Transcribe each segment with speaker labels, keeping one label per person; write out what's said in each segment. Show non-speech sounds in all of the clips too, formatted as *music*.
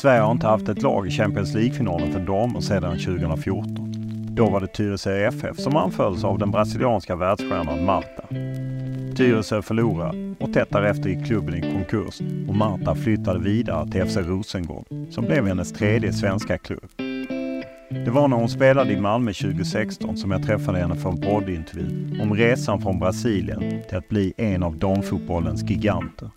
Speaker 1: Sverige har inte haft ett lag i Champions League-finalen för damer sedan 2014. Då var det Tyresö FF som anfölls av den brasilianska världsstjärnan Marta. Tyresö förlorade och tätt därefter gick klubben i konkurs och Marta flyttade vidare till FC Rosengård som blev hennes tredje svenska klubb. Det var när hon spelade i Malmö 2016 som jag träffade henne för en poddintervju om resan från Brasilien till att bli en av damfotbollens giganter.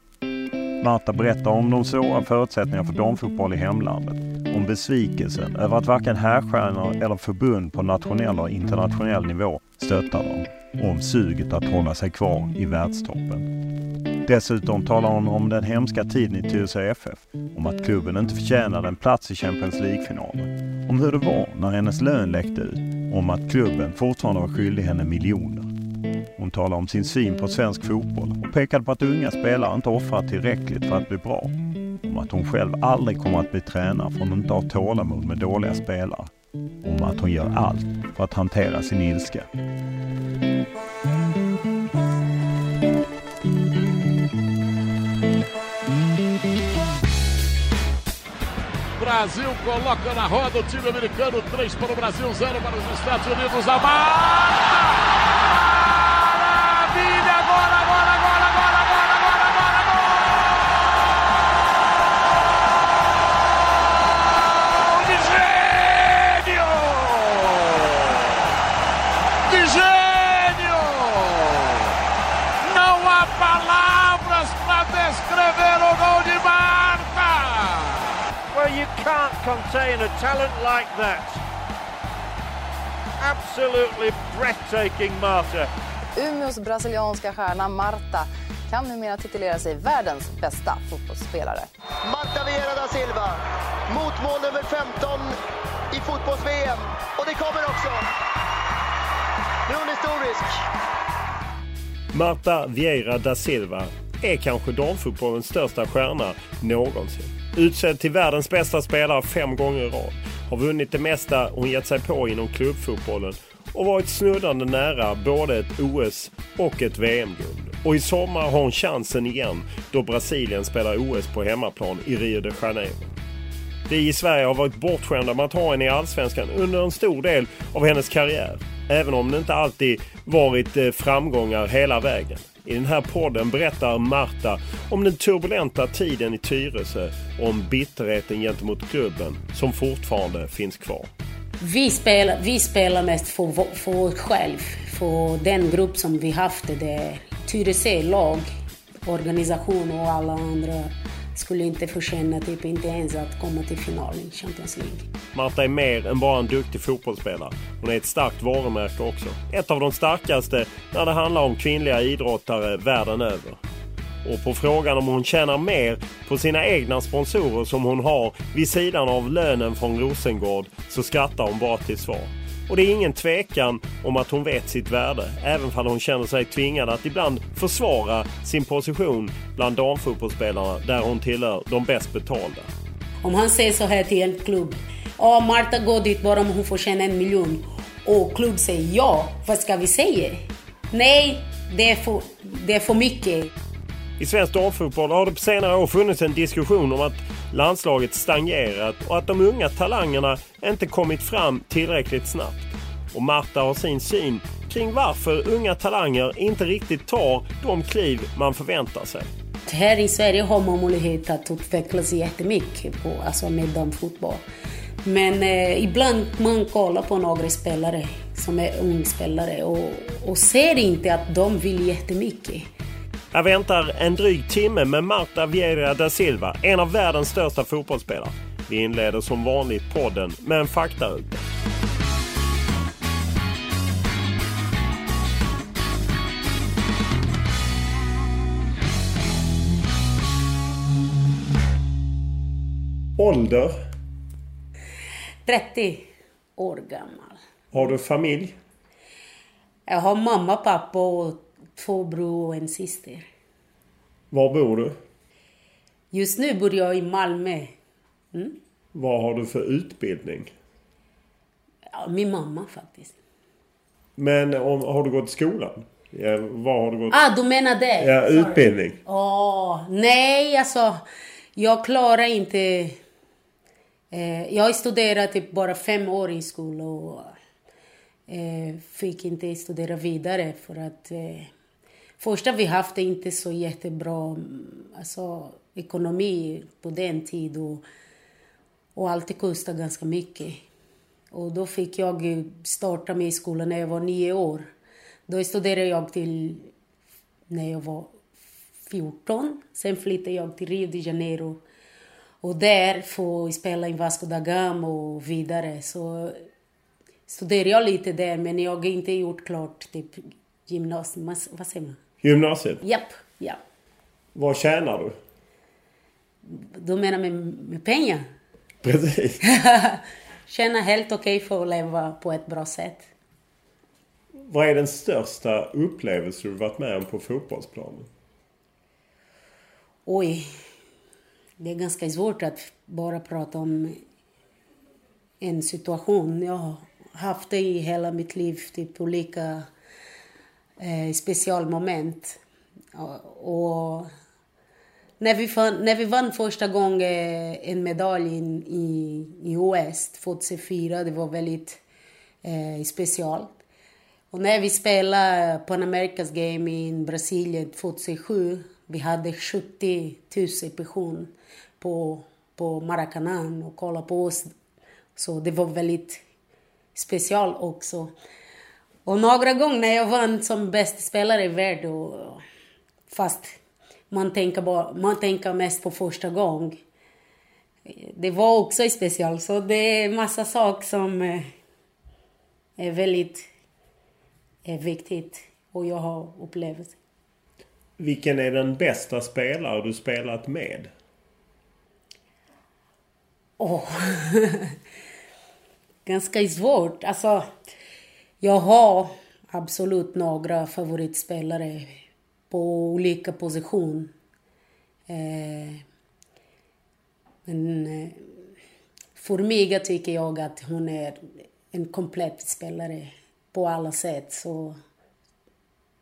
Speaker 1: Marta berättar om de svåra förutsättningarna för damfotboll i hemlandet, om besvikelsen över att varken härstjärnor eller förbund på nationell och internationell nivå stöttar dem och om suget att hålla sig kvar i världstoppen. Dessutom talar hon om den hemska tiden i Tyresö FF, om att klubben inte förtjänade en plats i Champions League-finalen, om hur det var när hennes lön läckte ut och om att klubben fortfarande var skyldig henne miljoner. Hon talar om sin syn på svensk fotboll och pekade på att unga spelare inte offrar tillräckligt för att bli bra. Om att hon själv aldrig kommer att bli tränare för hon inte har tålamod med dåliga spelare. Om att hon gör allt för att hantera sin ilska.
Speaker 2: Brasil coloca na roda o time americano, 3 para o Brasil, 0 para os Estados Unidos. A
Speaker 3: contain a talent like that. Absolutely breathtaking, Marta.
Speaker 4: Umeås brasilianska stjärna Marta kan numera titulera sig världens bästa fotbollsspelare.
Speaker 5: Marta Vieira da Silva, mot mål nummer 15 i fotbolls-VM. Och det kommer också! Nu är hon historisk.
Speaker 3: Marta Vieira da Silva är kanske damfotbollens största stjärna någonsin. Utsedd till världens bästa spelare fem gånger i rad. Har vunnit det mesta hon gett sig på inom klubbfotbollen och varit snuddande nära både ett OS och ett VM-guld. Och i sommar har hon chansen igen då Brasilien spelar OS på hemmaplan i Rio de Janeiro. Vi i Sverige har varit bortskämda med att ha henne i Allsvenskan under en stor del av hennes karriär. Även om det inte alltid varit eh, framgångar hela vägen. I den här podden berättar Marta om den turbulenta tiden i Tyresö och om bitterheten gentemot klubben som fortfarande finns kvar.
Speaker 6: Vi spelar, vi spelar mest för, för oss själva, för den grupp som vi haft. Det Tyresö lag, organisation och alla andra skulle inte förtjäna typ inte ens att komma till final i Champions League.
Speaker 3: Marta är mer än bara en duktig fotbollsspelare. Hon är ett starkt varumärke också. Ett av de starkaste när det handlar om kvinnliga idrottare världen över. Och på frågan om hon tjänar mer på sina egna sponsorer som hon har vid sidan av lönen från Rosengård så skrattar hon bara till svar. Och det är ingen tvekan om att hon vet sitt värde, även om hon känner sig tvingad att ibland försvara sin position bland damfotbollsspelarna där hon tillhör de bäst betalda.
Speaker 6: Om han säger så här till en klubb. Ja, Marta går dit bara om hon får tjäna en miljon. Och klubb säger ja, vad ska vi säga? Nej, det är för, det är för mycket.
Speaker 3: I svensk damfotboll har det på senare år funnits en diskussion om att landslaget stagnerat och att de unga talangerna inte kommit fram tillräckligt snabbt. Och Marta har sin syn kring varför unga talanger inte riktigt tar de kliv man förväntar sig.
Speaker 6: Här i Sverige har man möjlighet att utvecklas jättemycket på, alltså med damfotboll. Men eh, ibland man kollar på några spelare som är ungspelare och, och ser inte att de vill jättemycket.
Speaker 3: Här väntar en dryg timme med Marta Vieira da Silva, en av världens största fotbollsspelare. Vi inleder som vanligt podden med en faktaruta. Ålder?
Speaker 6: 30 år gammal.
Speaker 3: Har du familj?
Speaker 6: Jag har mamma, pappa och två bror och en syster.
Speaker 3: Var bor du?
Speaker 6: Just nu bor jag i Malmö. Mm?
Speaker 3: Vad har du för utbildning?
Speaker 6: Ja, min mamma faktiskt.
Speaker 3: Men om, har du gått i skolan? Ja, var har du gått?
Speaker 6: Ah, du menar det?
Speaker 3: Ja,
Speaker 6: Sorry.
Speaker 3: utbildning.
Speaker 6: Åh, nej alltså. Jag klarar inte... Eh, jag studerade typ bara fem år i skolan och eh, fick inte studera vidare för att eh, första vi haft inte så jättebra mm, alltså, ekonomi på den tiden och, och allt kostade ganska mycket. Och då fick jag starta med skolan när jag var nio år. Då studerade jag till när jag var 14. Sen flyttade jag till Rio de Janeiro. Och där får jag spela i Vasco da Gama och vidare. Så studerade jag lite där, men jag har inte gjort klart typ gymnasiet. Vad säger man?
Speaker 3: Gymnasiet?
Speaker 6: Japp, ja.
Speaker 3: Vad tjänar du?
Speaker 6: Du menar med, med pengar?
Speaker 3: Precis. *laughs*
Speaker 6: Tjänar helt okej okay för att leva på ett bra sätt.
Speaker 3: Vad är den största upplevelse du varit med om på fotbollsplanen?
Speaker 6: Oj. Det är ganska svårt att bara prata om en situation. Jag har haft det i hela mitt liv, typ olika eh, specialmoment. Och, och när, vi fann, när vi vann första gången eh, en medalj i, i, i OS 2004, det var väldigt eh, speciellt. Och när vi spelade Pan Americas Game i Brasilien 2007, vi hade 70 000 personer på, på Maracanã och kollade på oss. Så det var väldigt speciellt också. Och några gånger när jag vann som bästa spelare i världen, fast man tänker, bara, man tänker mest på första gången. Det var också speciellt, så det är massa saker som är väldigt är viktigt och jag har upplevt.
Speaker 3: Vilken är den bästa spelare du spelat med?
Speaker 6: Oh. *laughs* Ganska svårt. Alltså, jag har absolut några favoritspelare på olika position. Eh, men eh, för mig tycker jag att hon är en komplett spelare på alla sätt. Så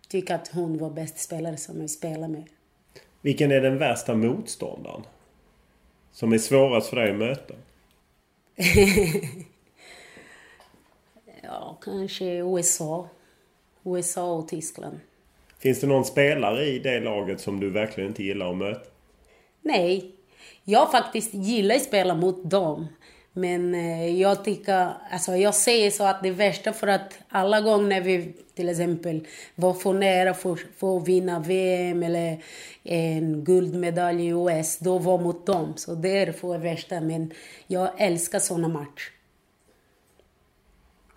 Speaker 6: tycker att hon var bäst spelare som jag spelade med.
Speaker 3: Vilken är den värsta motståndaren? Som är svårast för dig att möta? *laughs*
Speaker 6: ja, kanske USA. USA och Tyskland.
Speaker 3: Finns det någon spelare i det laget som du verkligen inte gillar att möta?
Speaker 6: Nej. Jag faktiskt gillar att spela mot dem. Men eh, jag tycker, alltså jag säger så att det värsta för att alla gånger när vi till exempel var för nära för, för att vinna VM eller en guldmedalj i OS, då var mot dem. Så det är det värsta. Men jag älskar såna matcher.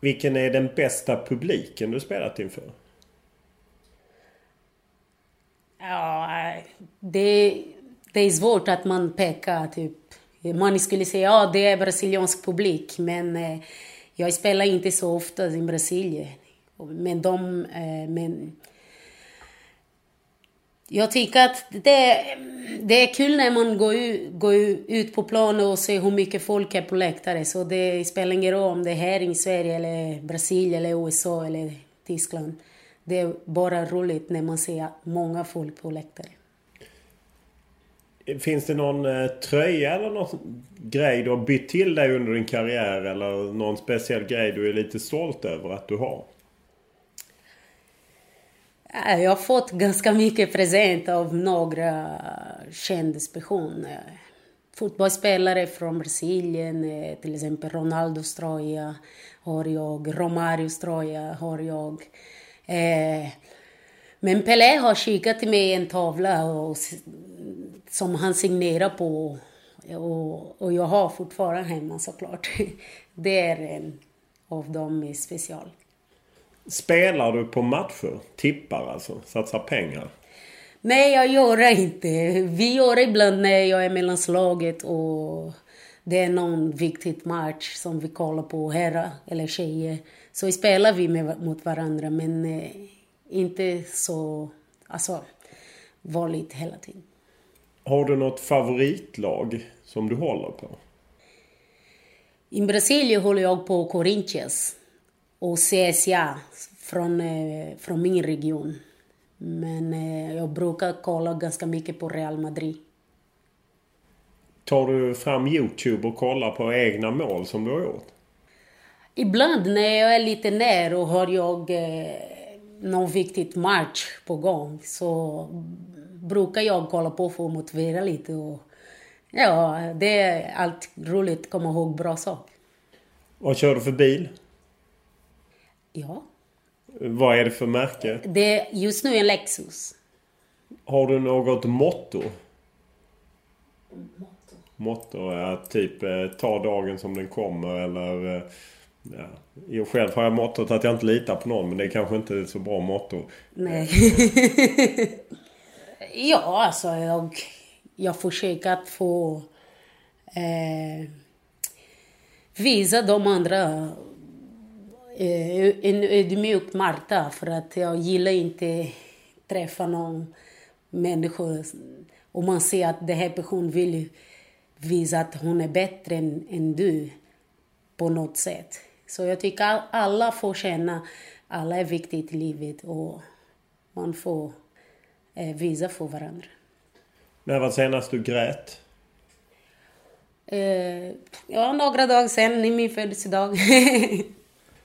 Speaker 3: Vilken är den bästa publiken du spelat inför?
Speaker 6: Ja, det, det är svårt att man pekar typ man skulle säga att ja, det är brasiliansk publik, men eh, jag spelar inte så ofta i Brasilien. Men de... Eh, men jag tycker att det, det är kul när man går ut, går ut på planen och ser hur mycket folk är på läktare. Så det spelar ingen roll om det är här i Sverige, eller Brasilien, eller USA eller Tyskland. Det är bara roligt när man ser många folk på läktare.
Speaker 3: Finns det någon eh, tröja eller någon grej du har bytt till dig under din karriär? Eller någon speciell grej du är lite stolt över att du har?
Speaker 6: Eh, jag har fått ganska mycket present av några kändispersoner. Fotbollsspelare från Brasilien, eh, till exempel Ronaldos tröja har jag, Romarios tröja har jag. Eh, men Pelé har skickat till mig en tavla och, som han signerar på. Och, och jag har fortfarande hemma såklart. *laughs* Det är en av dem i special.
Speaker 3: Spelar du på matcher? Tippar alltså? Satsar pengar?
Speaker 6: Nej, jag gör det inte. Vi gör det ibland när jag är med landslaget och det är någon viktig match som vi kollar på, herrar eller tjejer. Så spelar vi med, mot varandra, men eh, inte så alltså, vanligt hela tiden.
Speaker 3: Har du något favoritlag som du håller på?
Speaker 6: I Brasilien håller jag på Corinthians och CSA från, eh, från min region. Men eh, jag brukar kolla ganska mycket på Real Madrid.
Speaker 3: Tar du fram Youtube och kollar på egna mål som du har gjort?
Speaker 6: Ibland när jag är lite ner och har jag eh, någon viktig match på gång så brukar jag kolla på för att motivera lite. Och, ja, det är alltid roligt komma ihåg bra saker.
Speaker 3: Vad kör du för bil?
Speaker 6: Ja.
Speaker 3: Vad är det för märke?
Speaker 6: Det är just nu en Lexus.
Speaker 3: Har du något motto? Motto? Motto är typ eh, ta dagen som den kommer eller... Eh, ja. Jag själv har jag mottot att jag inte litar på någon men det är kanske inte ett så bra motto.
Speaker 6: Nej. *laughs* ja, alltså jag, jag försöker att få eh, visa de andra en ödmjuk Marta för att jag gillar inte träffa någon människa och man ser att den här personen vill visa att hon är bättre än, än du på något sätt. Så jag tycker att alla får känna alla är viktiga i livet och man får eh, visa för varandra.
Speaker 3: När var senast du grät?
Speaker 6: Eh, ja, några dagar sen i min födelsedag. *laughs*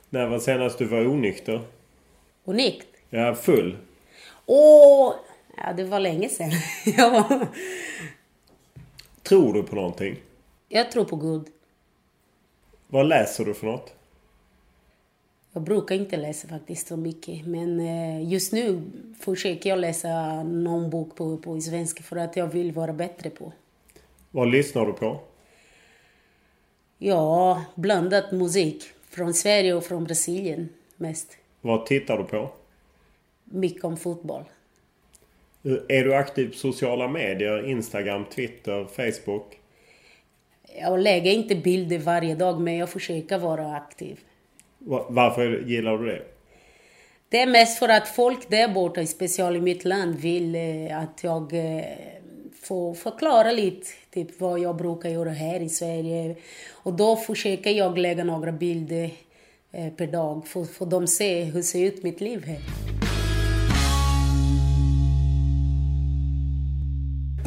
Speaker 3: När var senast du var onykter?
Speaker 6: Onykter?
Speaker 3: Ja, full.
Speaker 6: Åh! Ja, det var länge sedan. *laughs* ja.
Speaker 3: Tror du på någonting?
Speaker 6: Jag tror på Gud.
Speaker 3: Vad läser du för något?
Speaker 6: Jag brukar inte läsa faktiskt så mycket. Men eh, just nu försöker jag läsa någon bok på, på svenska för att jag vill vara bättre på.
Speaker 3: Vad lyssnar du på?
Speaker 6: Ja, blandat musik. Från Sverige och från Brasilien mest.
Speaker 3: Vad tittar du på?
Speaker 6: Mycket om fotboll.
Speaker 3: Är du aktiv på sociala medier? Instagram, Twitter, Facebook?
Speaker 6: Jag lägger inte bilder varje dag men jag försöker vara aktiv.
Speaker 3: Varför gillar du det?
Speaker 6: Det är mest för att folk där borta, speciellt i mitt land, vill eh, att jag få förklara lite typ vad jag brukar göra här i Sverige. Och då försöker jag lägga några bilder eh, per dag för att de se hur ser ut mitt liv här.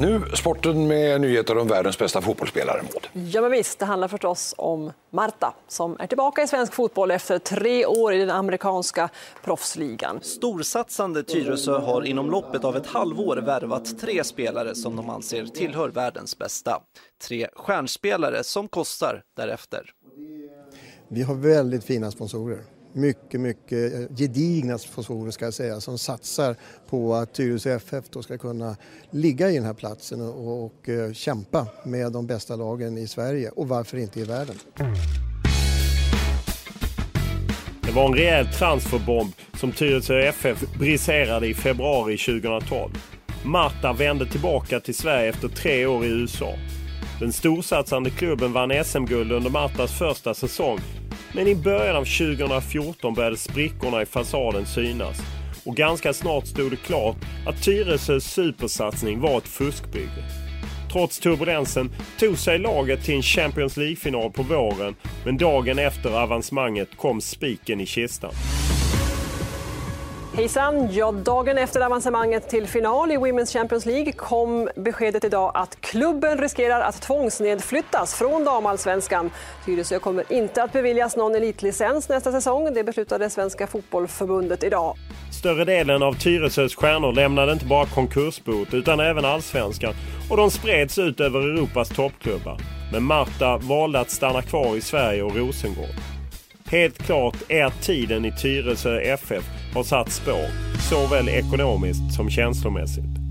Speaker 7: Nu sporten med nyheter om världens bästa fotbollsspelare. Maud.
Speaker 8: Ja, men visst. Det handlar förstås om Marta som är tillbaka i svensk fotboll efter tre år i den amerikanska proffsligan.
Speaker 9: Storsatsande Tyresö har inom loppet av ett halvår värvat tre spelare som de anser tillhör världens bästa. Tre stjärnspelare som kostar därefter.
Speaker 10: Vi har väldigt fina sponsorer mycket, mycket gedigna sponsorer ska jag säga som satsar på att Tyresö FF då ska kunna ligga i den här platsen och, och uh, kämpa med de bästa lagen i Sverige och varför inte i världen.
Speaker 3: Det var en rejäl transferbomb som Tyresö FF briserade i februari 2012. Marta vände tillbaka till Sverige efter tre år i USA. Den storsatsande klubben vann SM-guld under Martas första säsong. Men i början av 2014 började sprickorna i fasaden synas. Och ganska snart stod det klart att Tyresös supersatsning var ett fuskbygge. Trots turbulensen tog sig laget till en Champions League-final på våren men dagen efter avancemanget kom spiken i kistan.
Speaker 8: Hejsan! Ja, dagen efter avancemanget till final i Women's Champions League kom beskedet idag att klubben riskerar att tvångsnedflyttas från damallsvenskan. Tyresö kommer inte att beviljas någon elitlicens nästa säsong. Det beslutade Svenska Fotbollförbundet idag.
Speaker 3: Större delen av Tyresös stjärnor lämnade inte bara konkursbot utan även allsvenskan och de spreds ut över Europas toppklubbar. Men Marta valde att stanna kvar i Sverige och Rosengård. Helt klart är tiden i Tyresö FF har satt spår, såväl ekonomiskt som känslomässigt.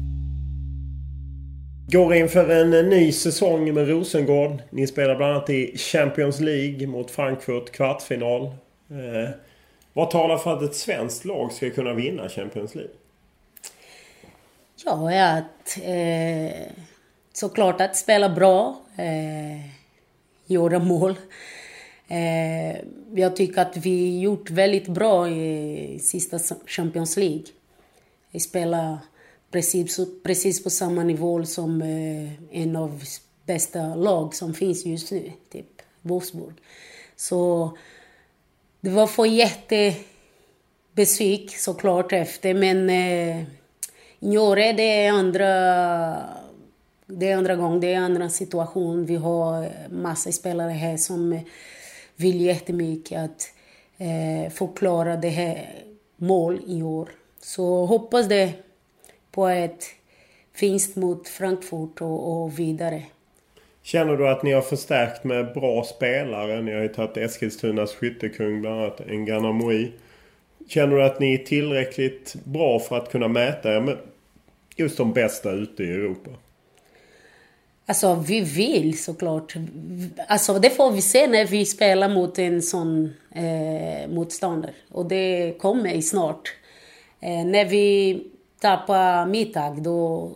Speaker 3: Går inför en ny säsong med Rosengård. Ni spelar bland annat i Champions League mot Frankfurt, kvartsfinal. Eh, vad talar för att ett svenskt lag ska kunna vinna Champions League?
Speaker 6: Ja, att eh, såklart att spela bra, eh, göra mål. Eh, jag tycker att vi gjort väldigt bra i sista Champions League. Vi spelar precis, precis på samma nivå som eh, en av bästa lag som finns just nu, typ Wolfsburg. Så det var för jättebesvik såklart efter, men eh, i år är det andra det är andra gången, det är andra situation. Vi har massa spelare här som vill jättemycket att eh, förklara det här mål i år. Så hoppas det på ett vinst mot Frankfurt och, och vidare.
Speaker 3: Känner du att ni har förstärkt med bra spelare? Ni har ju tagit Eskilstunas skyttekung bland annat, Ngana Moi. Känner du att ni är tillräckligt bra för att kunna mäta er med just de bästa ute i Europa?
Speaker 6: Alltså vi vill såklart. Alltså det får vi se när vi spelar mot en sån eh, motståndare. Och det kommer snart. Eh, när vi tappade Mittag då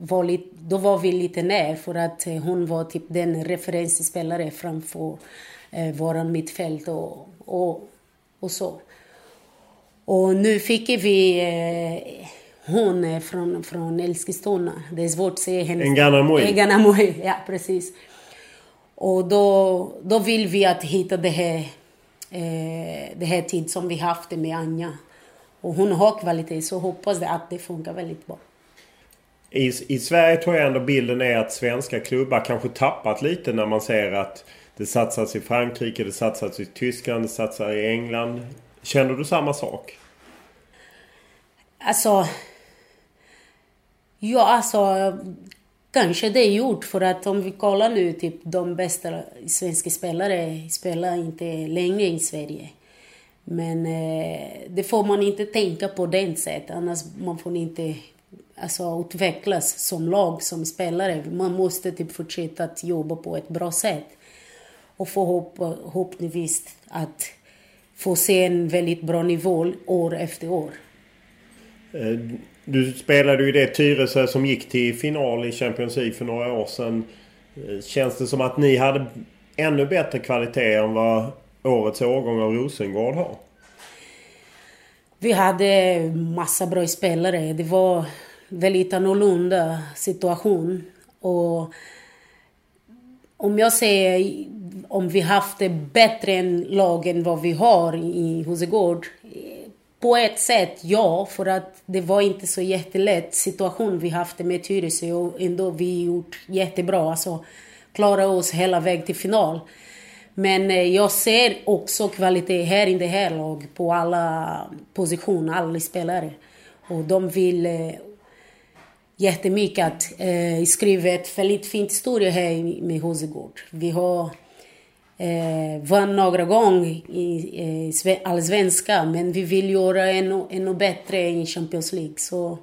Speaker 6: var, lite, då var vi lite ner för att hon var typ den referensspelare framför eh, våran mittfält och, och, och så. Och nu fick vi eh, hon är från, från Eskilstuna. Det är svårt att säga hennes
Speaker 3: Nganamoy.
Speaker 6: Nganamoy, *laughs* ja precis. Och då, då vill vi att hitta det här, eh, det här tid som vi haft med Anja. Och hon har kvalitet så hoppas jag att det funkar väldigt bra.
Speaker 3: I, I Sverige tror jag ändå bilden är att svenska klubbar kanske tappat lite när man ser att det satsas i Frankrike, det satsas i Tyskland, det satsas i England. Känner du samma sak?
Speaker 6: Alltså, Ja, alltså kanske det är gjort för att om vi kollar nu, typ de bästa svenska spelare spelar inte längre i Sverige. Men eh, det får man inte tänka på det sättet, annars man får inte alltså, utvecklas som lag, som spelare. Man måste typ fortsätta att jobba på ett bra sätt. Och förhoppningsvis att få se en väldigt bra nivå år efter år.
Speaker 3: Eh, du spelade ju det Tyresö som gick till final i Champions League för några år sedan. Eh, känns det som att ni hade ännu bättre kvalitet än vad årets årgång av Rosengård har?
Speaker 6: Vi hade massa bra spelare. Det var väldigt annorlunda situation. Och om jag säger om vi haft det bättre än lagen vad vi har i Husegård på ett sätt, ja, för att det var inte så jättelätt situation vi haft med Tyresö och ändå vi gjort jättebra, alltså klara oss hela vägen till final. Men eh, jag ser också kvalitet här i det här laget på alla positioner, alla spelare. Och de vill eh, jättemycket att eh, skriva ett väldigt fint historia här med Hosegård. Vi har eh, vann några gånger i eh, allsvenskan men vi vill göra ännu, ännu bättre i Champions League. Så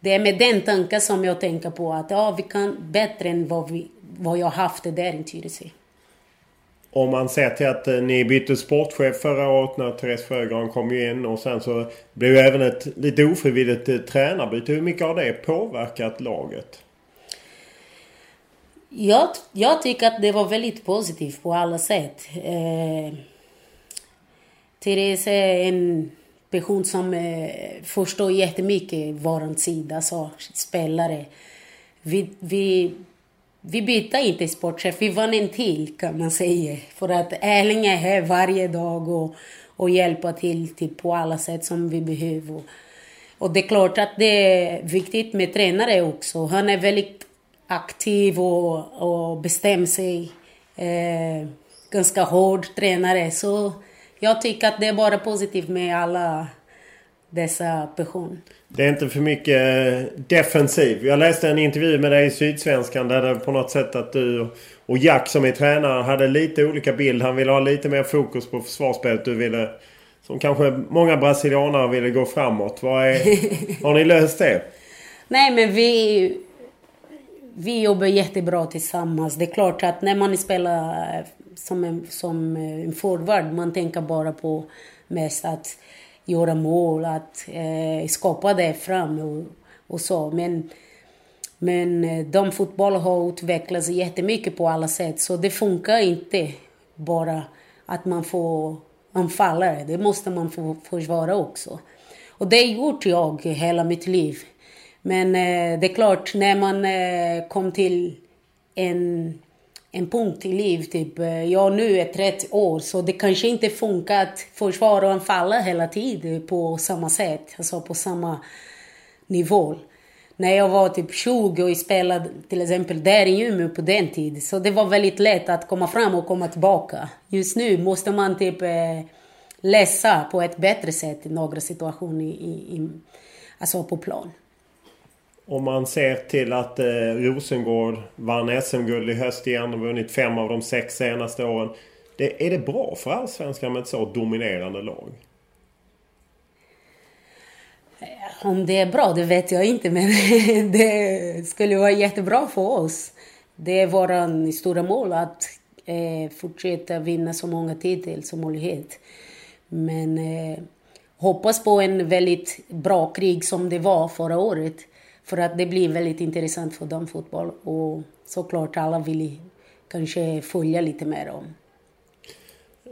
Speaker 6: det är med den tanken som jag tänker på att ja, vi kan bättre än vad, vi, vad jag haft där i Tyresö.
Speaker 3: om man ser till att eh, ni bytte sportchef förra året när Therese Sjögran kom in och sen så blev det även ett lite ofrivilligt eh, tränarbyte. Hur mycket har det påverkat laget?
Speaker 6: Jag, jag tycker att det var väldigt positivt på alla sätt. Eh, Therese är en person som eh, förstår jättemycket vår sida, så spelare. Vi, vi vi bytte inte sportchef, vi vann en till kan man säga. För att Erling är här varje dag och, och hjälper till typ, på alla sätt som vi behöver. Och det är klart att det är viktigt med tränare också. Han är väldigt aktiv och, och bestämmer sig. Eh, ganska hård tränare. Så jag tycker att det är bara positivt med alla dessa personer.
Speaker 3: Det är inte för mycket eh, defensiv. Jag läste en intervju med dig i Sydsvenskan där det på något sätt att du och Jack som är tränare hade lite olika bild. Han ville ha lite mer fokus på försvarsspelet. Du ville, som kanske många brasilianare ville gå framåt. Vad är, *laughs* har ni löst det?
Speaker 6: Nej men vi, vi jobbar jättebra tillsammans. Det är klart att när man spelar eh, som en, som eh, en forward, man tänker bara på mest att göra mål, att eh, skapa det fram och, och så. Men, men eh, de fotboll har utvecklats jättemycket på alla sätt så det funkar inte bara att man får anfallare. Det måste man få försvara också. Och det har gjort jag hela mitt liv. Men eh, det är klart, när man eh, kom till en en punkt i livet. Typ, eh, jag nu är 30 år så det kanske inte funkar att försvara och anfalla hela tiden på samma sätt, alltså på samma nivå. När jag var typ 20 och spelade till exempel där i Umeå på den tiden så det var väldigt lätt att komma fram och komma tillbaka. Just nu måste man typ eh, läsa på ett bättre sätt i några situationer i, i, alltså på plan.
Speaker 3: Om man ser till att eh, Rosengård vann SM-guld i höst igen och vunnit fem av de sex senaste åren. Det, är det bra för Allsvenskan med ett så dominerande lag?
Speaker 6: Om det är bra, det vet jag inte. Men *laughs* det skulle vara jättebra för oss. Det är vårt stora mål att eh, fortsätta vinna så många titlar som möjligt. Men eh, hoppas på en väldigt bra krig som det var förra året. För att det blir väldigt intressant för dem, fotboll. och såklart alla vill kanske följa lite mer om.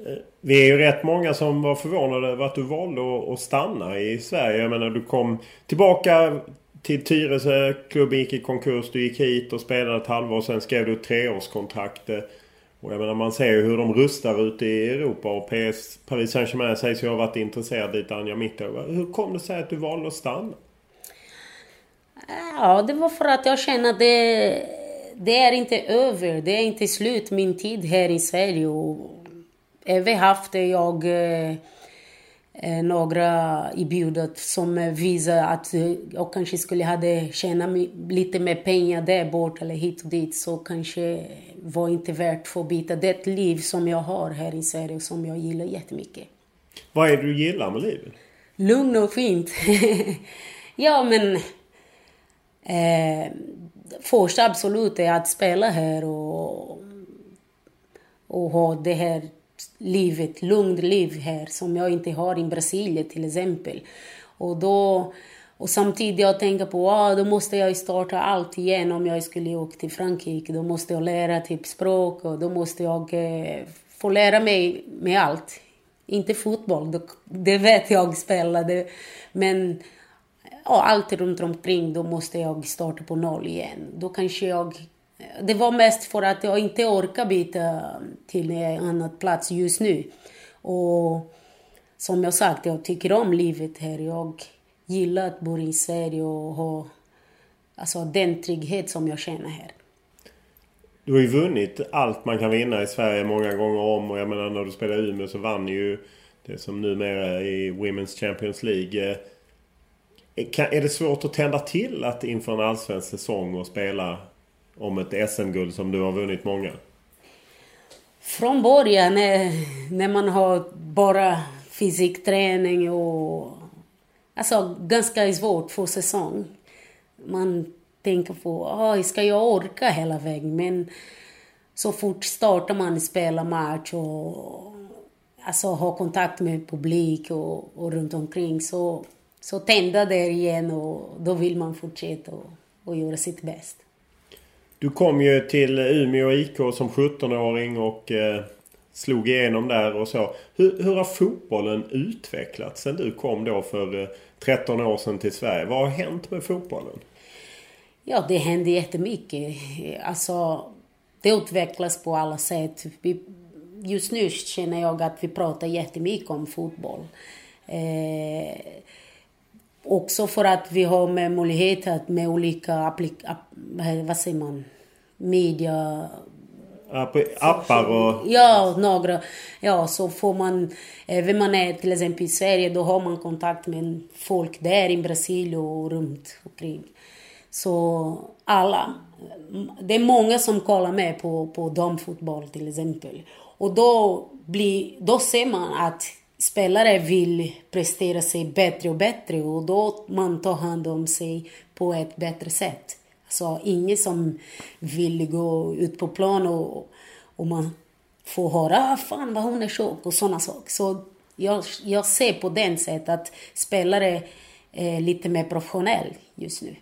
Speaker 3: Eh, vi är ju rätt många som var förvånade över att du valde att stanna i Sverige. Jag menar du kom tillbaka till Tyresö. Klubben gick i konkurs. Du gick hit och spelade ett halvår. Sen skrev du ett treårskontrakt. Och jag menar man ser ju hur de rustar ute i Europa. Och PS, Paris Saint-Germain sägs ju ha varit intresserad lite Anja Mittag. Hur kom det sig att du valde att stanna?
Speaker 6: Ja, det var för att jag kände att det, det är inte över. Det är inte slut min tid här i Sverige. Och även haft jag eh, eh några erbjudet som visar att jag kanske skulle hade tjänat lite mer pengar där bort eller hit och dit så kanske var inte värt för att byta det liv som jag har här i Sverige som jag gillar jättemycket.
Speaker 3: Vad är det du gillar med livet?
Speaker 6: Lugn och fint. *laughs* ja men Eh, första absolut är att spela här och, och ha det här livet, lugnt liv här som jag inte har i Brasilien till exempel. Och då och samtidigt jag tänker på att ah, då måste jag starta allt igen om jag skulle åka till Frankrike. Då måste jag lära typ språk och då måste jag eh, få lära mig med allt. Inte fotboll, det vet jag spela. Det, men ja, allt runt omkring, då måste jag starta på noll igen. Då kanske jag... Eh, det var mest för att jag inte orkar byta till en annan plats just nu. Och som jag sagt, jag tycker om livet här. Jag gillar att bo i Sverige och ha alltså, den trygghet som jag känner här.
Speaker 3: Du har ju vunnit allt man kan vinna i Sverige många gånger om. Och jag menar när du spelade i Umeå så vann ju det som numera är i Women's Champions League. Är det svårt att tända till att inför en allsvensk säsong och spela om ett SM-guld som du har vunnit många?
Speaker 6: Från början när, när man har bara fysikträning och... Alltså ganska svårt för säsong. Man tänker på, ah, ska jag orka hela vägen? Men så fort startar man spela match och alltså, ha kontakt med publik och, och runt omkring så, så tända det igen och då vill man fortsätta och, och göra sitt bäst.
Speaker 3: Du kom ju till Umeå IK som 17-åring och eh, slog igenom där och så. Hur, hur har fotbollen utvecklats sen du kom då för eh, 13 år sedan till Sverige? Vad har hänt med fotbollen?
Speaker 6: Ja, det händer jättemycket. Alltså, det utvecklas på alla sätt. Vi, just nu känner jag att vi pratar jättemycket om fotboll. Eh, också för att vi har med möjlighet att med olika vad säger man, media
Speaker 3: appar och...
Speaker 6: Ja, några. Ja, så får man... Även man är till exempel i Sverige, då har man kontakt med folk där i Brasilien och runt omkring. Så alla. Det är många som kollar med på, på damfotboll till exempel. Och då, blir, då ser man att spelare vill prestera sig bättre och bättre och då man tar hand om sig på ett bättre sätt. Så ingen som vill gå ut på plan och, och man får höra ah, fan vad hon är tjock och sådana saker. Så jag, jag ser på den sättet att spelare är lite mer professionell just nu.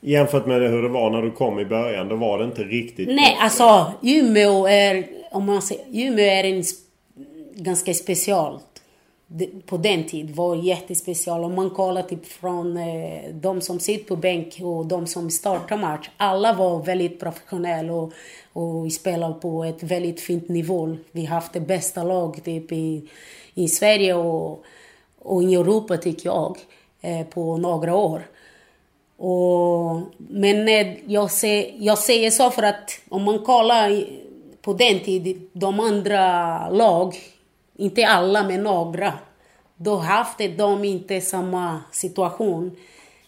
Speaker 3: Jämfört med hur det var när du kom i början, då var det inte riktigt...
Speaker 6: Nej, alltså Umeå är, om man säger, Umeå är en ganska special på den tiden var jättespecial. Om man kollar typ från eh, de som sitter på bänk och de som startar match. Alla var väldigt professionella och, och spelade på ett väldigt fint nivå. Vi har haft det bästa lag typ i, i Sverige och, och i Europa tycker jag eh, på några år. Och, men eh, jag, ser, jag säger så för att om man kollar på den tiden, de andra lag inte alla, men några. Då haft de inte samma situation.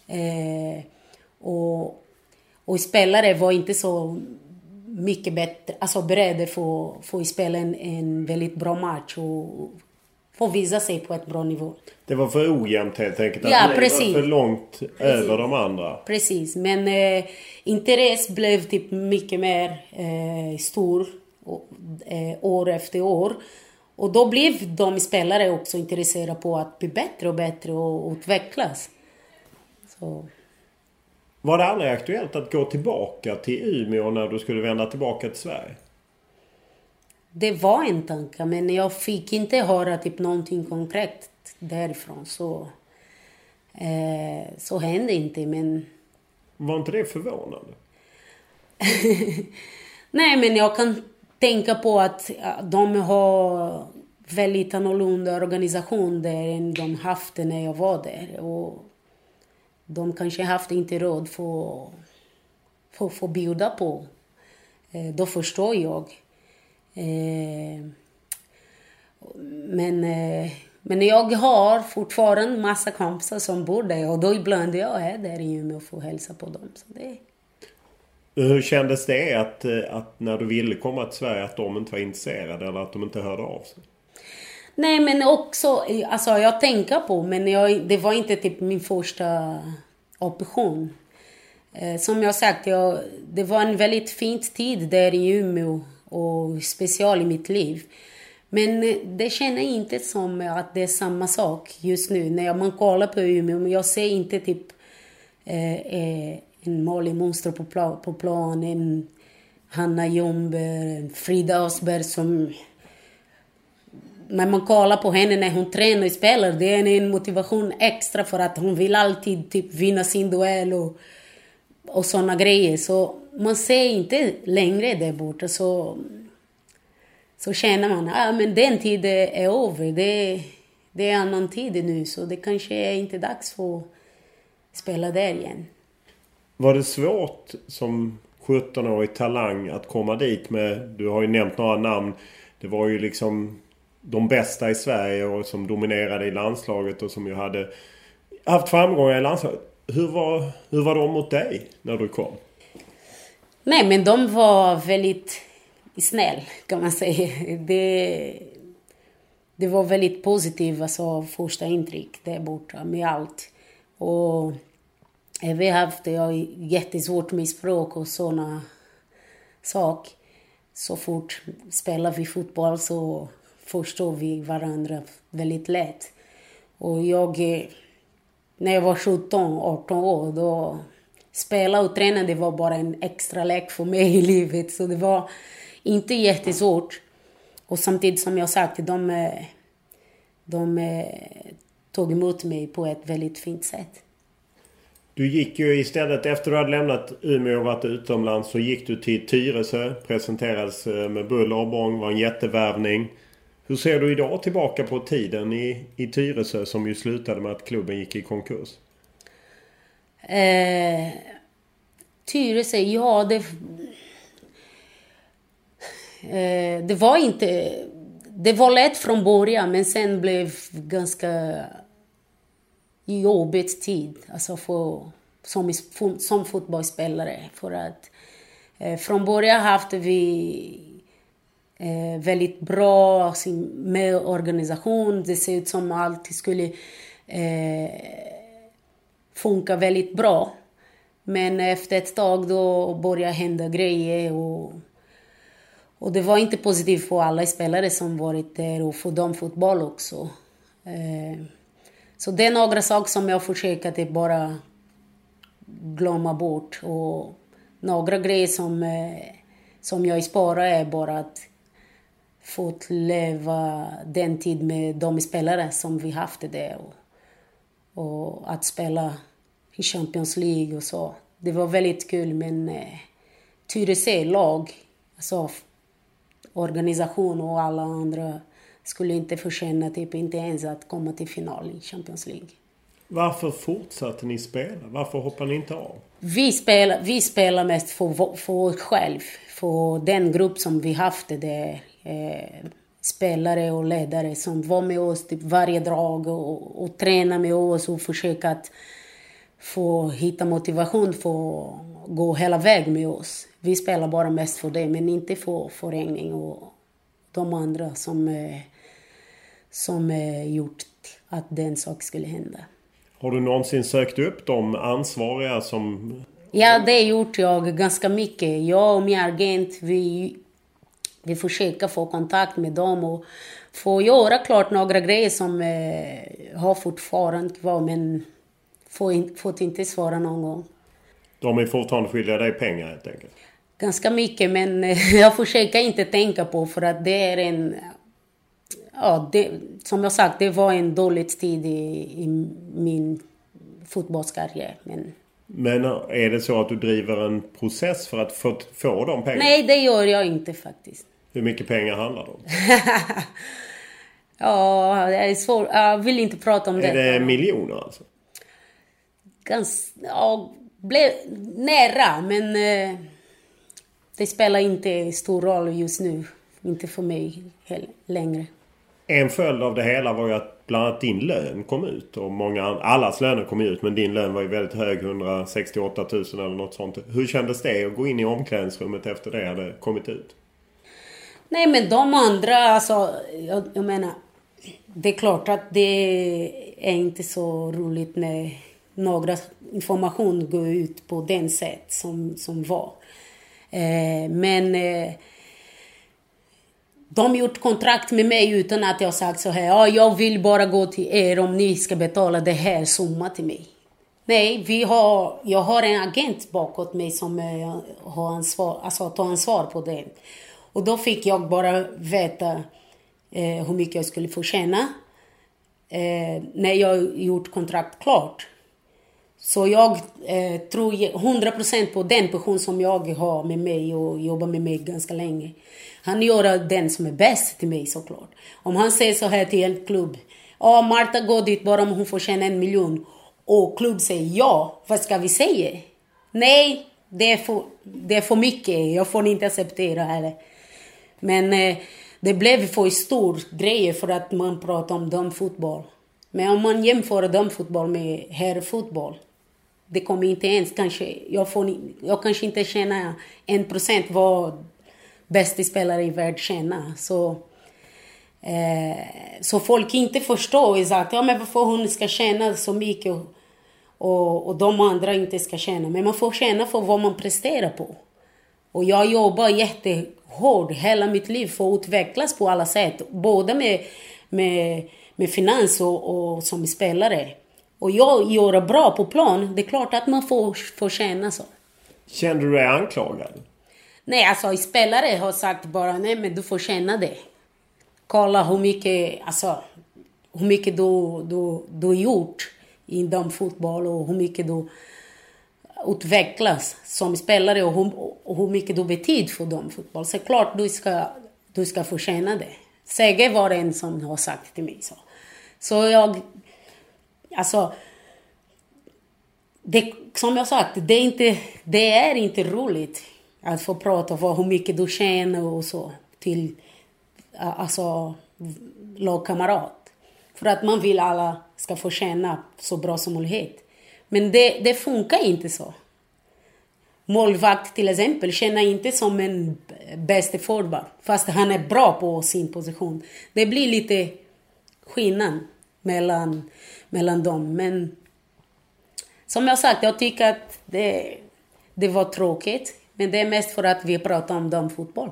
Speaker 6: Eh, och, och spelare var inte så mycket bättre, alltså beredda för, för att spela en, en väldigt bra match och få visa sig på ett bra nivå.
Speaker 3: Det var för ojämnt helt enkelt?
Speaker 6: Ja, att precis.
Speaker 3: var för långt precis. över de andra?
Speaker 6: Precis, men eh, intresse blev typ mycket mer eh, stor eh, år efter år. Och då blev de spelare också intresserade på att bli bättre och bättre och utvecklas. Så.
Speaker 3: Var det aldrig aktuellt att gå tillbaka till Umeå när du skulle vända tillbaka till Sverige?
Speaker 6: Det var en tanke, men jag fick inte höra typ någonting konkret därifrån. Så, eh, så hände inte, men...
Speaker 3: Var inte det förvånande? *laughs*
Speaker 6: Nej, men jag kan tänka på att de har väldigt annorlunda organisation där än de haft när jag var där. Och de kanske haft inte råd för, för, för att bjuda på. Eh, då förstår jag. Eh, men, eh, men jag har fortfarande massa kompisar som bor där och då ibland jag är där i Umeå och får hälsa på dem. Så det,
Speaker 3: hur kändes det att, eh, att när du ville komma till Sverige att de inte var intresserade eller att de inte hörde av sig?
Speaker 6: Nej men också, alltså jag tänker på men jag, det var inte typ min första option. Eh, som jag sagt, jag, det var en väldigt fin tid där i Umeå och special i mitt liv. Men eh, det känner jag inte som att det är samma sak just nu. När man kollar på Umeå, men jag ser inte typ eh, eh en Malin Monster på, plan, på plan, en Hanna Jomber, en Frida Asberg som... När man kollar på henne när hon tränar och spelar, det är en motivation extra för att hon vill alltid typ vinna sin duell och, och sådana grejer. Så man ser inte längre där borta. Så, så känner man att ah, men den tiden är över. Det, det är annan tid nu, så det kanske är inte dags för att spela där igen.
Speaker 3: Var det svårt som 17-årig talang att komma dit med... Du har ju nämnt några namn. Det var ju liksom de bästa i Sverige och som dominerade i landslaget och som ju hade haft framgångar i landslaget. Hur var, hur var de mot dig när du kom?
Speaker 6: Nej, men de var väldigt snäll kan man säga. Det, det var väldigt positivt alltså, första intryck där borta med allt. Och eh, vi har haft jag jättesvårt med språk och sådana saker. så fort spelar vi fotboll så förstår vi varandra väldigt lätt. Och jag, eh, när jag var 17, 18 år, då spela och träna det var bara en extra lek för mig i *laughs* livet. Så det var inte jättesvårt. Och samtidigt som jag sagt, de, eh, de eh, tog emot mig på ett väldigt fint sätt.
Speaker 3: Du gick ju istället efter du hade lämnat Umeå och varit utomlands så gick du till Tyresö. Presenterades med buller och bång. var en jättevärvning. Hur ser du idag tillbaka på tiden i, i Tyresö som ju slutade med att klubben gick i konkurs?
Speaker 6: Eh, Tyresö, ja det... Eh, det var inte... Det var lätt från början men sen blev ganska jobbigt tid alltså för, som, som fotbollsspelare. För att eh, från början hade vi Eh, väldigt bra med organisation. Det ser ut som allt skulle eh, funka väldigt bra. Men efter ett tag då började hända grejer och, och det var inte positivt för alla spelare som varit där och för dem fotboll också. Eh, så det är några saker som jag försöker att bara glömma bort. Och några grejer som, eh, som jag sparar är bara att få leva den tid med de spelare som vi haft det och, och att spela i Champions League och så. Det var väldigt kul men eh, Tyresö lag, alltså organisation och alla andra skulle inte förtjäna typ inte ens att komma till final i Champions League.
Speaker 3: Varför fortsatte ni spela? Varför hoppade ni inte av?
Speaker 6: Vi spelar, vi spelar mest för, för oss själva. För den grupp som vi haft det eh, spelare och ledare som var med oss typ varje dag och, och tränade med oss och försöka att få hitta motivation för att gå hela vägen med oss. Vi spelar bara mest för det, men inte för förening och de andra som eh, som eh, gjort att den sak skulle hända.
Speaker 3: Har du någonsin sökt upp de ansvariga som...
Speaker 6: Ja, det gjort jag ganska mycket. Jag och min agent, vi, vi försöker få kontakt med dem och få göra klart några grejer som eh, har fortfarande kvar men får, fått inte svara någon gång.
Speaker 3: De är fortfarande skyldiga dig pengar helt enkelt?
Speaker 6: Ganska mycket men *laughs* jag försöker inte tänka på för att det är en ja, det, som jag sagt, det var en dålig tid i, i min fotbollskarriär. Men...
Speaker 3: Men är det så att du driver en process för att få, få de pengarna?
Speaker 6: Nej, det gör jag inte faktiskt.
Speaker 3: Hur mycket pengar handlar det om? *laughs*
Speaker 6: ja, det är svårt. Jag vill inte prata om det.
Speaker 3: Är det miljoner alltså?
Speaker 6: Ganska... Ja, blev nära, men eh, det spelar inte stor roll just nu. Inte för mig heller, längre.
Speaker 3: En följd av det hela var ju att bland annat din lön kom ut. Och många, allas löner kom ut men din lön var ju väldigt hög. 168 000 eller något sånt. Hur kändes det att gå in i omklädningsrummet efter det hade kommit ut?
Speaker 6: Nej men de andra alltså. Jag, jag menar. Det är klart att det är inte så roligt när några information går ut på den sätt som, som var. Eh, men eh, de gjort kontrakt med mig utan att jag sagt så här, ja, jag vill bara gå till er om ni ska betala det här summa till mig. Nej, vi har, jag har en agent bakåt mig som eh, har ansvar, alltså tar ansvar på det. Och då fick jag bara veta eh, hur mycket jag skulle få tjäna eh, när jag gjort kontrakt klart. Så jag eh, tror 100% på den person som jag har med mig och jobbar med mig ganska länge. Han gör den som är bäst till mig såklart. Om han säger så här till en klubb. Ja, Marta går dit bara om hon får tjäna en miljon. Och klubb säger ja, vad ska vi säga? Nej, det är för, det är för mycket. Jag får inte acceptera heller. Men eh, det blev för stor grej för att man pratar om damfotboll. Men om man jämför damfotboll med herrfotboll det kommer inte ens kanske, jag, får, jag kanske inte tjänar en procent vad bästa spelare i världen tjänar. Så, eh, så folk inte förstår exakt ja, men varför hon ska tjäna så mycket och, och, och de andra inte ska tjäna. Men man får tjäna för vad man presterar på. Och jag jobbar jättehårt hela mitt liv för att utvecklas på alla sätt. Både med, med, med finans och, och som spelare. Och jag gör bra på plan, det är klart att man får, får känna så.
Speaker 3: Kände du dig anklagad?
Speaker 6: Nej, alltså spelare har sagt bara nej men du får känna det. Kolla hur mycket, alltså, hur mycket du, du, du har gjort inom fotboll och hur mycket du utvecklas som spelare och hur, och hur mycket du betyder för dem fotboll. Så klart du ska, du ska förtjäna det. Sege var en som har sagt till mig så. Så jag, alltså, det, som jag sagt, det är, inte, det är inte roligt att få prata om hur mycket du tjänar och så till alltså, lagkamrat. För att man vill alla ska få tjäna så bra som möjligt. Men det, det funkar inte så. Målvakt till exempel känner inte som en bästa forward fast han är bra på sin position. Det blir lite skillnad mellan, mellan dem. Men som jag sagt, jag tycker att det, det var tråkigt. Men det är mest för att vi pratar om damfotboll.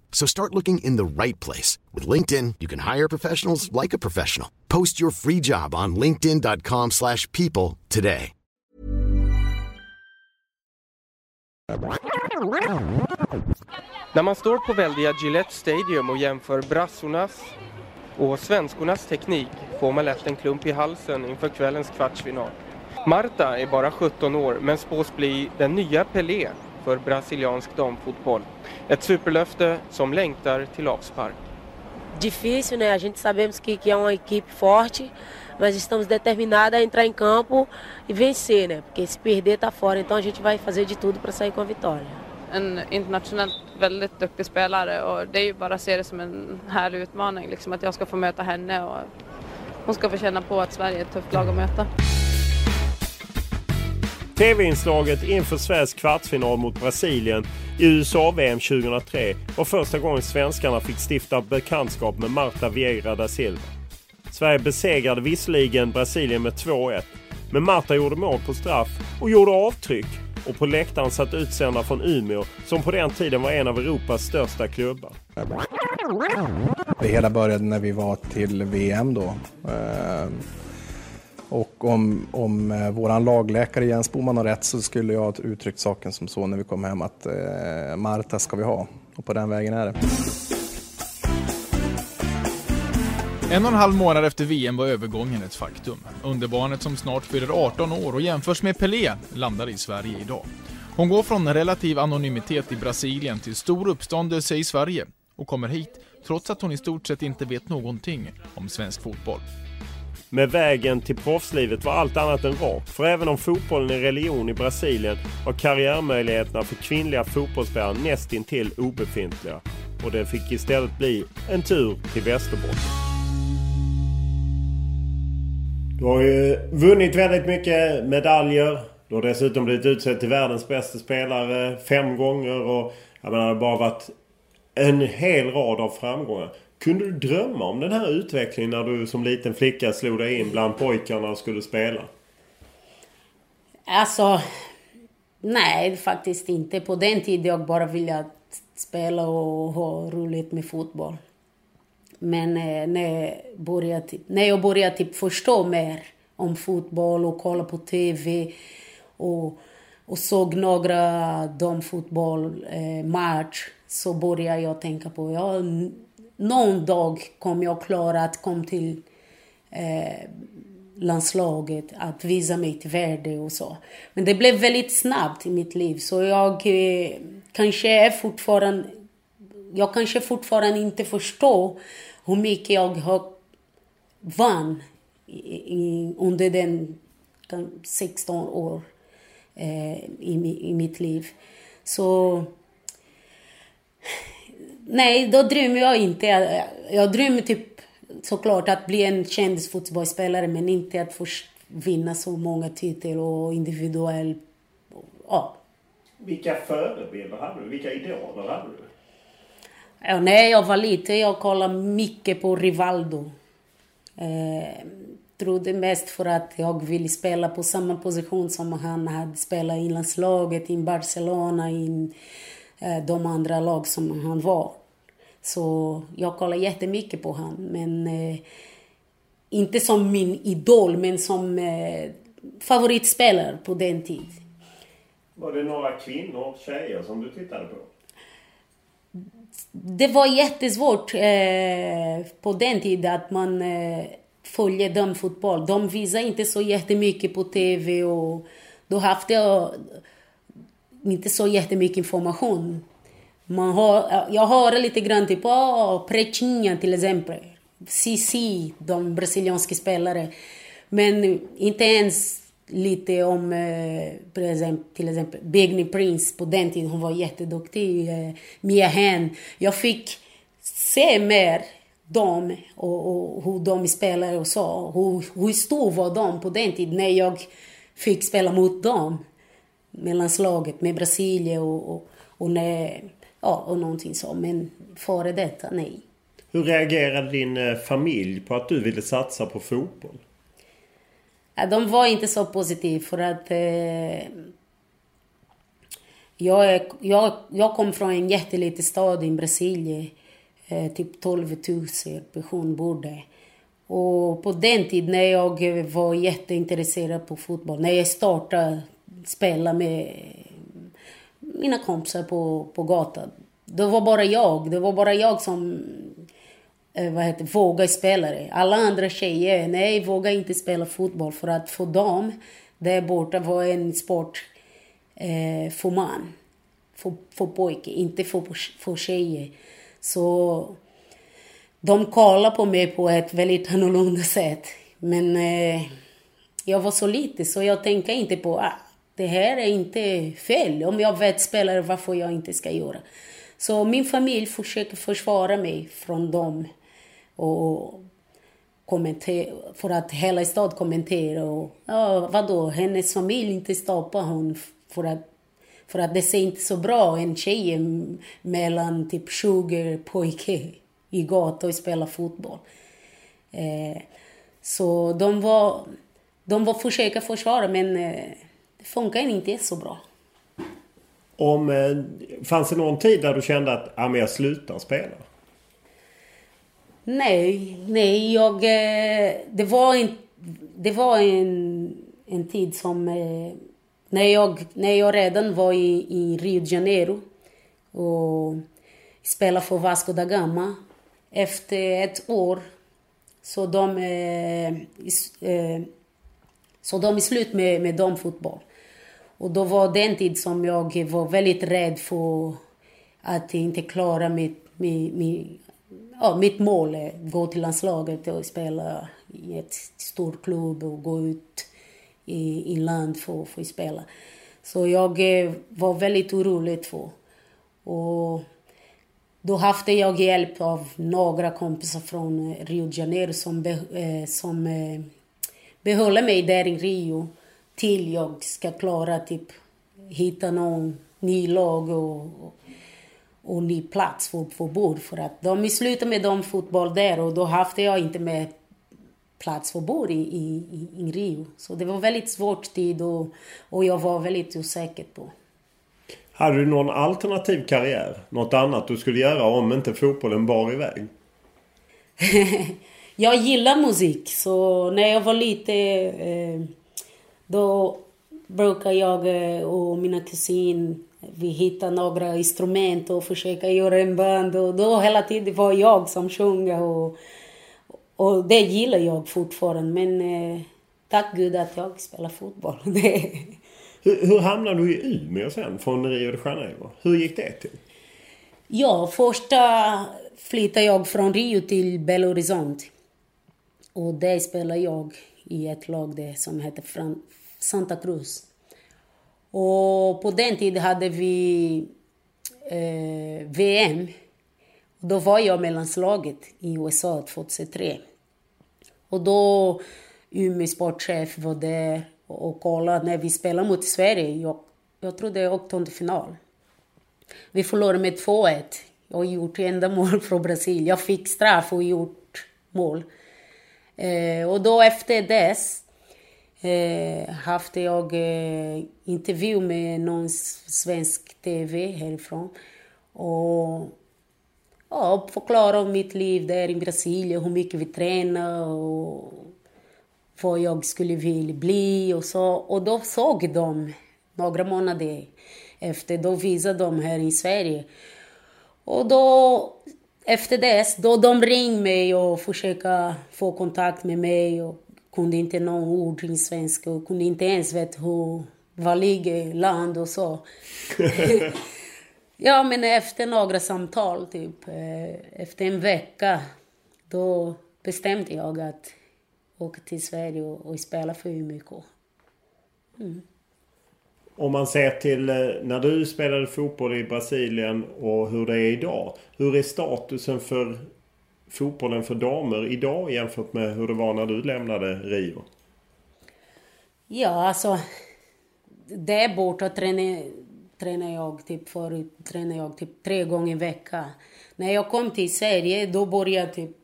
Speaker 11: So start looking in the right place. With LinkedIn, you can hire professionals like a professional. Post your free job on linkedin.com slash people today.
Speaker 12: När man står på väldiga Gillette Stadium och jämför brassornas och svenskornas teknik får man lätt en klump i halsen inför kvällens kvartsfinal. Marta är bara 17 år men spås bli den nya Pelé för brasiliansk damfotboll. Ett superlöfte som längtar till avspark.
Speaker 13: Difícil, né? A gente sabemos que, que é uma equipe forte, mas estamos determinados a entrar em campo e vencer, né? Porque se perder tá fora, então a gente vai fazer de tudo para sair com a vitória.
Speaker 14: En internationellt väldigt duktig spelare och det är ju bara att se det som en härlig utmaning, liksom att jag ska få möta henne och hon ska få känna på att Sverige är ett tufft lag att möta.
Speaker 3: TV-inslaget inför Sveriges kvartsfinal mot Brasilien i USA-VM 2003 var första gången svenskarna fick stifta bekantskap med Marta Vieira da Silva. Sverige besegrade visserligen Brasilien med 2-1, men Marta gjorde mål på straff och gjorde avtryck och på läktaren satt utsända från Umeå som på den tiden var en av Europas största klubbar.
Speaker 15: Det hela började när vi var till VM då. Eh, och om, om eh, vår lagläkare Jens Boman har rätt så skulle jag ha uttryckt saken som så när vi kom hem att eh, Marta ska vi ha. Och på den vägen är det.
Speaker 16: En och en halv månad efter VM var övergången ett faktum. Underbarnet som snart fyller 18 år och jämförs med Pelé landar i Sverige idag. Hon går från relativ anonymitet i Brasilien till stor uppståndelse i Sverige och kommer hit trots att hon i stort sett inte vet någonting om svensk fotboll.
Speaker 3: Med vägen till proffslivet var allt annat än rak. För även om fotbollen är religion i Brasilien var karriärmöjligheterna för kvinnliga fotbollsspelare nästintill obefintliga. Och det fick istället bli en tur till Västerbotten. Du har ju vunnit väldigt mycket medaljer. Du har dessutom blivit utsedd till världens bästa spelare fem gånger och Jag menar, det har bara varit en hel rad av framgångar. Kunde du drömma om den här utvecklingen när du som liten flicka slog dig in bland pojkarna och skulle spela?
Speaker 6: Alltså, nej faktiskt inte. På den tiden jag bara ville spela och ha roligt med fotboll. Men eh, när, jag började, när jag började typ förstå mer om fotboll och kolla på TV och, och såg några damfotbollmatch eh, så började jag tänka på ja, någon dag kommer jag klara att komma till eh, landslaget, att visa mitt värde och så. Men det blev väldigt snabbt i mitt liv så jag eh, kanske är fortfarande jag kanske fortfarande inte förstår hur mycket jag har vann i, i, under den 16 år eh, i, i mitt liv. Så nej, då drömmer jag inte. Jag drömmer typ såklart att bli en kändisfotbollsspelare men inte att få vinna så många titlar och individuell... Ja.
Speaker 3: Vilka förebilder hade du? Vilka idoler hade du?
Speaker 6: Ja, när jag var liten jag kollade mycket på Rivaldo. Eh, trodde mest för att jag ville spela på samma position som han hade spelat i landslaget, i Barcelona, i de andra lag som han var. Så jag kollade jättemycket på honom. Men eh, inte som min idol, men som eh, favoritspelare på den tiden.
Speaker 3: Var det några kvinnor, tjejer som du tittade på?
Speaker 6: Det var jättesvårt eh, på den tiden att man eh, följer damfotboll. De visar inte så jättemycket på TV och då hade jag inte så jättemycket information. Man har, jag hör lite grann typ, oh, Prechinha till exempel. Sisi, de brasilianska spelare. Men inte ens lite om eh, till exempel Begni Prince på den tiden. Hon var jätteduktig. Eh, Mia Hen. Jag fick se mer dem och, och hur de spelade och så. Hur, hur stor var de på den tiden när jag fick spela mot dem. Med landslaget, med Brasilien och, och, och när Ja, och någonting så. Men före detta, nej.
Speaker 3: Hur reagerade din eh, familj på att du ville satsa på fotboll?
Speaker 6: Ja, de var inte så positiva för att eh, jag, är, jag, jag kom från en jätteliten stad i Brasilien. Eh, typ 12 000 personer bor där. Och på den tiden när jag var jätteintresserad på fotboll, när jag startade spela med mina kompisar på, på gatan. Det var bara jag. Det var bara jag som eh, vad heter, vågade spela det. Alla andra tjejer, nej, våga inte spela fotboll för att för dem, där borta var en sport eh, för man. För, för pojke, inte för, för tjejer. Så de kollade på mig på ett väldigt annorlunda sätt. Men eh, jag var så liten så jag tänkte inte på ah, det här är inte fel. Om jag vet spelare varför jag inte ska göra. Så min familj försöker försvara mig från dem. Och för att hela staden kommenterar. Och, ja, vadå, hennes familj inte stoppar hon för att, för att det ser inte så bra en tjej mellan typ 20 pojkar i gatan och spelar fotboll. Eh, så de var, de var försöka försvara men eh, det funkar inte så bra.
Speaker 3: Om, eh, fanns det någon tid där du kände att ah, men jag slutar spela?
Speaker 6: Nej, nej. Jag, eh, det var en, det var en, en tid som... Eh, när, jag, när jag redan var i, i Rio de Janeiro och spelade för Vasco da Gama. Efter ett år så de, så de är slut med, med damfotboll. Och då var den tid som jag var väldigt rädd för att inte klara mitt, mitt, mitt, ja, mitt mål. Eh, gå till landslaget och spela i ett stor klubb och gå ut i, i land för, för att spela. Så jag eh, var väldigt orolig för. Och då hade jag hjälp av några kompisar från Rio de Janeiro som, be, eh, som behöll mig där i Rio till jag ska klara typ hitta någon ny lag och, och ny plats för, för bord. För att de slutade med de fotboll där och då hade jag inte med plats för bord i, i, i, Rio. Så det var väldigt svårt tid och, och jag var väldigt osäker på.
Speaker 3: Hade du någon alternativ karriär? Något annat du skulle göra om inte fotbollen bar iväg? *laughs*
Speaker 6: jag gillar musik så när jag var lite eh, då brukar jag eh, och mina kusiner vi hittar några instrument och försöka göra en band och då hela tiden var jag som sjunger och, och det gillar jag fortfarande men eh, tack gud att jag spelar fotboll. *laughs*
Speaker 3: hur, hur hamnade du i Umeå sen från Rio de Janeiro? Hur gick det till?
Speaker 6: Ja, första flyttade jag från Rio till Belo Horizonte. Och där spelade jag i ett lag som heter Santa Cruz. Och på den tiden hade vi eh, VM. Då var jag med landslaget i USA 2003. Och då Umeå sportchef var där och kollade när vi spelade mot Sverige. Jag, jag tror det är åttondelsfinal. Vi förlorade med 2-1. Jag har gjort enda mål från Brasilien. Jag fick straff och gjort mål. Eh, och då efter dess eh, haft jag eh, intervju med någon svensk TV härifrån. Och ja, förklara om mitt liv där i Brasilien, hur mycket vi tränar och vad jag skulle vilja bli och så. Och då såg de några månader efter, då visade de här i Sverige. Och då, efter dess, då de ringde mig och försökte få kontakt med mig och kunde inte någon ord i svenska och kunde inte ens veta hur, var ligger land och så. *laughs* ja, men efter några samtal, typ eh, efter en vecka, då bestämde jag att åka till Sverige och, spela för Umeå. Mm.
Speaker 3: Om man ser till eh, när du spelade fotboll i Brasilien och hur det är idag. Hur är statusen för fotbollen för damer idag jämfört med hur det var när du lämnade Rio?
Speaker 6: Ja, alltså. Där borta tränar, tränar jag typ förut tränar jag typ tre gånger i veckan. När jag kom till Sverige då började jag typ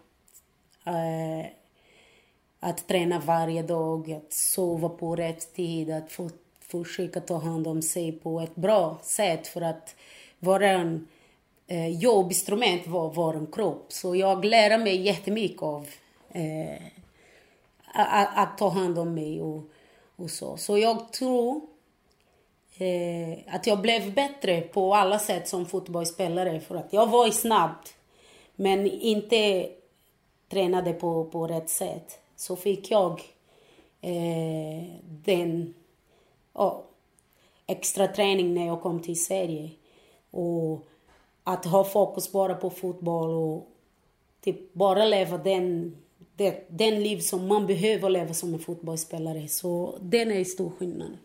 Speaker 6: äh, att träna varje dag, att sova på rätt tid, att få, försöka ta hand om sig på ett bra sätt för att vara en eh, jobbinstrument var vår kropp. Så jag lärde mig jättemycket av eh, att, att, ta hand om mig och, och så. Så jag tror eh, att jag blev bättre på alla sätt som fotbollsspelare för att jag var snabb men inte tränade på, på rätt sätt. Så fick jag eh, den oh, extra träning när jag kom till Sverige. Och att ha fokus bara på fotboll och typ bara leva den, den, den liv som man behöver leva som en fotbollsspelare. Så den är stor skillnad.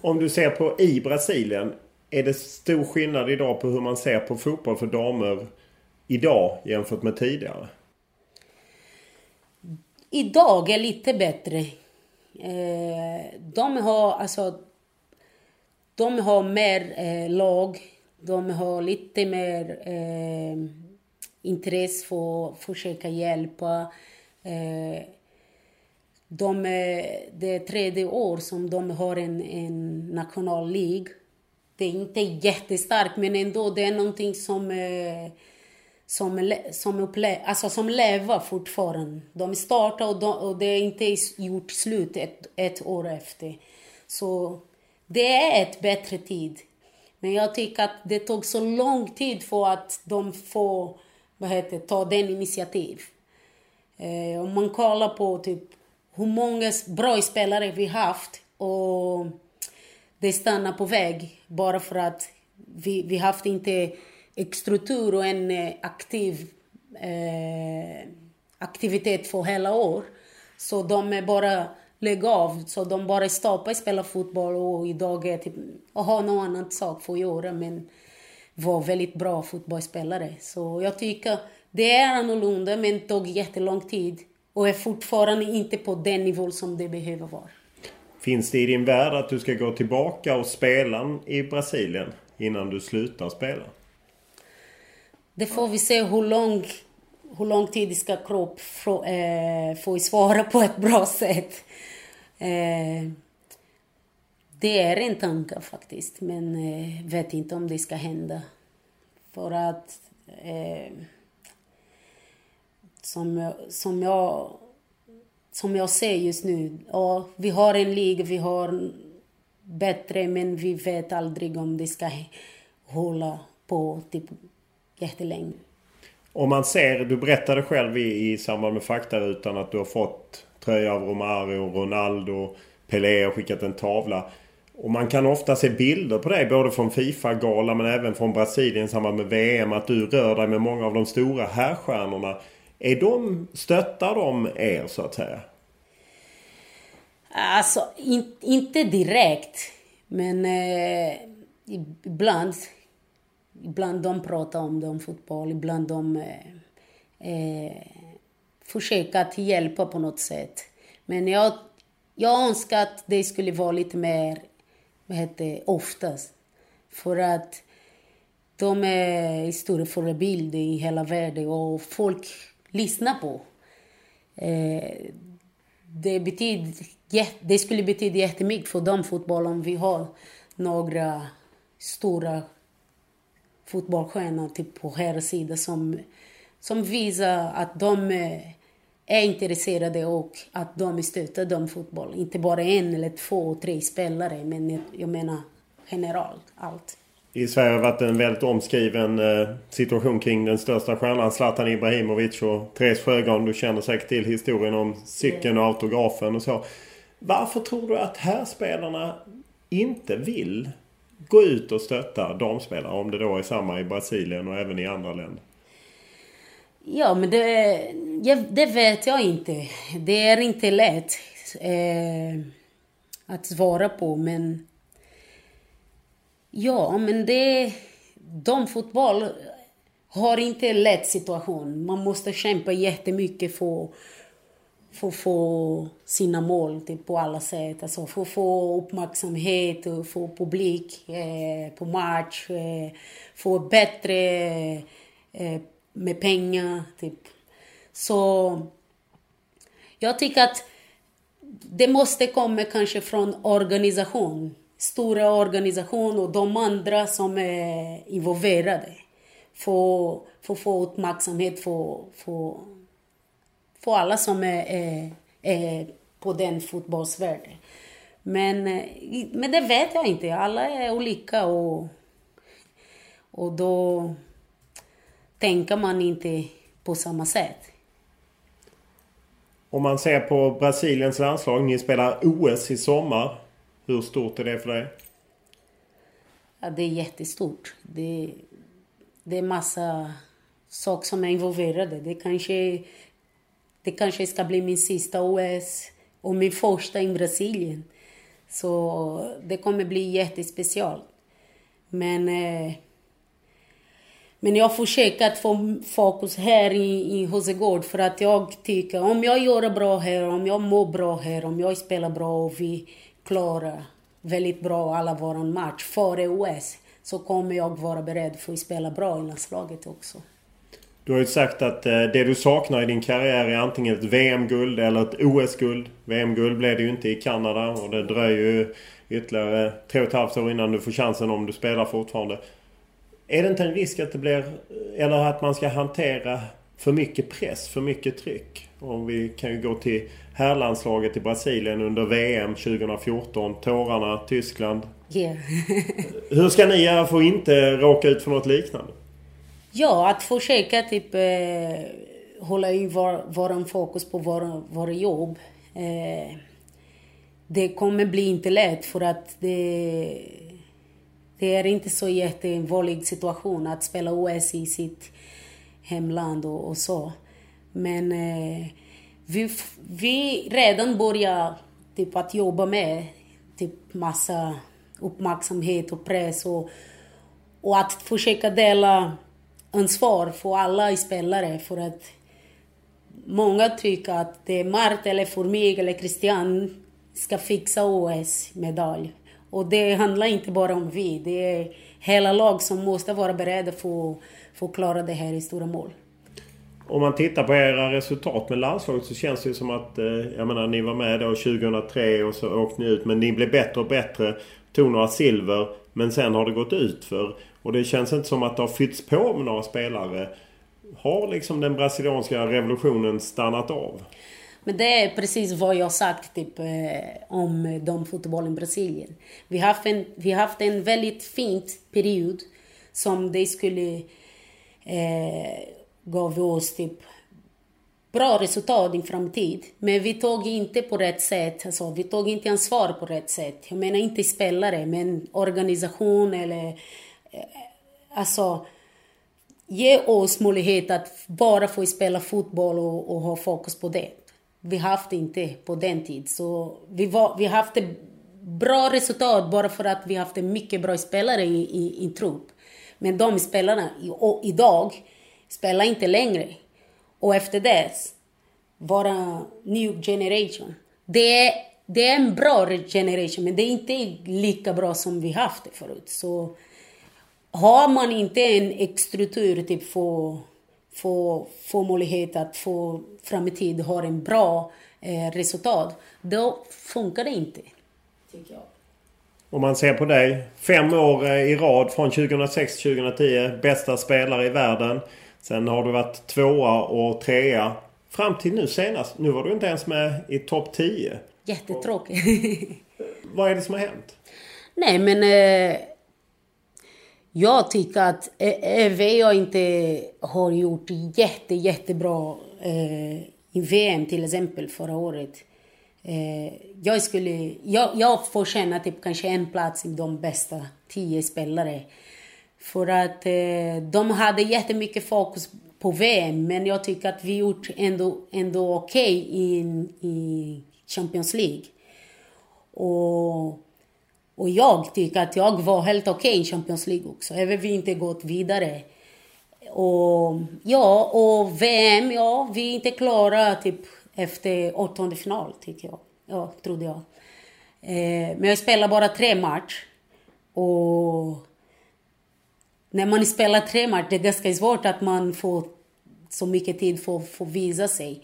Speaker 3: Om du ser på i Brasilien. Är det stor skillnad idag på hur man ser på fotboll för damer idag jämfört med tidigare?
Speaker 6: Idag är lite bättre. Eh, de har alltså... De har mer eh, lag de har lite mer eh, intresse för att försöka hjälpa. Eh, de, det är tredje år som de har en, en nationallig. Det är inte jättestarkt, men ändå det är någonting som, eh, som, som, upple alltså som lever fortfarande. De startar och, de, och det är inte gjort slut ett, ett år efter. Så det är ett bättre tid. Men jag tycker att det tog så lång tid för att de får vad heter, ta den initiativ. Eh, om man kollar på typ hur många bra spelare vi haft och det stannar på väg bara för att vi, vi haft inte en struktur och en eh, aktiv eh, aktivitet för hela år. Så de är bara lägga av. Så de bara stoppar spela fotboll och idag är typ, och har någon annan sak för att göra men var väldigt bra fotbollsspelare. Så jag tycker det är annorlunda men tog jättelång tid och är fortfarande inte på den nivå som det behöver vara.
Speaker 3: Finns det i din värld att du ska gå tillbaka och spela i Brasilien innan du slutar spela?
Speaker 6: det får vi se hur lång, hur lång tid ska kropp få, eh, få svara på ett bra sätt. Eh, det är en tanke faktiskt, men eh, vet inte om det ska hända. För att eh, som, som, jag, som jag ser just nu, ja, vi har en liga, vi har bättre, men vi vet aldrig om det ska hålla på typ jättelänge.
Speaker 3: Om man ser, du berättade själv i, i samband med faktarutan att du har fått tröja av Romario, Ronaldo, Pelé och skickat en tavla. Och man kan ofta se bilder på dig både från Fifa-gala men även från Brasilien i samband med VM. Att du rör dig med många av de stora härstjärnorna. Är de, stöttar de er så att säga?
Speaker 6: Alltså, in, inte direkt. Men eh, ibland. Ibland de pratar om dem, fotboll. Ibland de eh, eh försöka att hjälpa på något sätt. Men jag, jag önskar att det skulle vara lite mer vad heter oftast. För att de är stora förebilder i hela världen och folk lyssnar på. Eh, det, betyder, det skulle betyda jättemycket för dem fotboll om vi har några stora fotbollsstjärnor typ på här sida som, som visar att de är intresserade och att de stöttar dem fotboll. Inte bara en eller två, tre spelare, men jag menar generellt allt.
Speaker 3: I Sverige har det varit en väldigt omskriven eh, situation kring den största stjärnan Zlatan Ibrahimovic och Therese Sjögran. Du känner säkert till historien om cykeln och autografen och så. Varför tror du att här spelarna inte vill gå ut och stötta damspelare? Om det då är samma i Brasilien och även i andra länder.
Speaker 6: Ja, men det, det vet jag inte. Det är inte lätt eh, att svara på, men... Ja, men det... Damfotboll har inte en lätt situation. Man måste kämpa jättemycket för, för att få sina mål typ, på alla sätt. Alltså för att få uppmärksamhet, och få publik eh, på match, eh, få bättre eh, med pengar. Typ. Så jag tycker att det måste komma kanske från organisation. Stora organisation och de andra som är involverade. För, att få uppmärksamhet för, för, för alla som är, är, är på den fotbollsvärlden. Men, eh, men det vet jag inte. Alla är olika och, och då tänker man inte på samma sätt.
Speaker 3: Om man ser på Brasiliens landslag. Ni spelar OS i sommar. Hur stort är det för dig?
Speaker 6: Ja, det är jättestort. Det, det är massa saker som är involverade. Det kanske, det kanske ska bli min sista OS och min första i Brasilien. Så det kommer bli jättespeciellt. Men eh, men jag försöker att få fokus här i, i Hosegård för att jag tycker om jag gör det bra här, om jag mår bra här, om jag spelar bra och vi klarar väldigt bra alla våra match före OS så kommer jag vara beredd för att spela bra i landslaget också.
Speaker 3: Du har ju sagt att eh, det du saknar i din karriär är antingen ett VM-guld eller ett OS-guld. VM-guld blev det ju inte i Kanada och det dröjer ju ytterligare tre och ett halvt år innan du får chansen om du spelar fortfarande. Är det inte en risk att det blir... Eller att man ska hantera för mycket press, för mycket tryck? Om vi kan ju gå till herrlandslaget i Brasilien under VM 2014. Tårarna, Tyskland.
Speaker 6: Yeah. *laughs*
Speaker 3: Hur ska ni göra för att inte råka ut för något liknande?
Speaker 6: Ja, att försöka typ eh, hålla i vår, våran fokus på våra, våra jobb. Eh, det kommer bli inte lätt för att det det är inte så jättevanlig situation att spela OS i sitt hemland och, och så. Men eh, vi, vi redan börjar typ, att jobba med typ, massa uppmärksamhet och press och, och att försöka dela ansvar för alla spelare. För att många tycker att det är Mart eller Formig eller Christian ska fixa OS-medalj. Och det handlar inte bara om vi, det är hela lag som måste vara beredda för, för att klara det här i stora mål.
Speaker 3: Om man tittar på era resultat med landslaget så känns det ju som att... Eh, jag menar ni var med då 2003 och så åkte ni ut. Men ni blev bättre och bättre. Tog några silver. Men sen har det gått ut för Och det känns inte som att det har fyllts på med några spelare. Har liksom den brasilianska revolutionen stannat av?
Speaker 6: Men det är precis vad jag sagt typ, eh, om damfotbollen i Brasilien. Vi har haft en, vi haft en väldigt fin period som det skulle eh, gav oss typ bra resultat i framtid. Men vi tog inte på rätt sätt, alltså, vi tog inte ansvar på rätt sätt. Jag menar inte spelare, men organisation eller... Eh, alltså, ge oss möjlighet att bara få spela fotboll och, och ha fokus på det. Vi haft inte på den tiden. Så vi, var, vi haft bra resultat bara för att vi haft mycket bra spelare i, i, i trupp. Men de spelarna i, idag spelar inte längre. Och efter det, vara new generation. Det är, det är en bra generation, men det är inte lika bra som vi haft det förut. Så har man inte en struktur typ för, för, för möjlighet att få framtid ha en bra eh, resultat, då funkar det inte. Tycker jag.
Speaker 3: Om man ser på dig. Fem år eh, i rad från 2006 till 2010. Bästa spelare i världen. Sen har du varit tvåa och trea. Fram till nu senast. Nu var du inte ens med i topp 10.
Speaker 6: Jättetråkigt.
Speaker 3: Vad är det som har hänt?
Speaker 6: Nej men... Eh, jag tycker att eh, eh, även jag inte har gjort jätte, jättebra eh, i VM till exempel förra året. Eh, jag skulle... Jag, jag får känna typ kanske en plats i de bästa tio spelare. För att eh, de hade jättemycket fokus på VM, men jag tycker att vi gjort ändå, ändå okej okay i, i Champions League. Och, och jag tycker att jag var helt okej okay i Champions League också, även om vi inte gått vidare. Och ja, och VM, ja, vi är inte klara typ efter åttonde final, tycker jag. Ja, trodde jag. Eh, men jag spelar bara tre matcher. Och när man spelar tre matcher, det är ganska svårt att man får så mycket tid för att visa sig.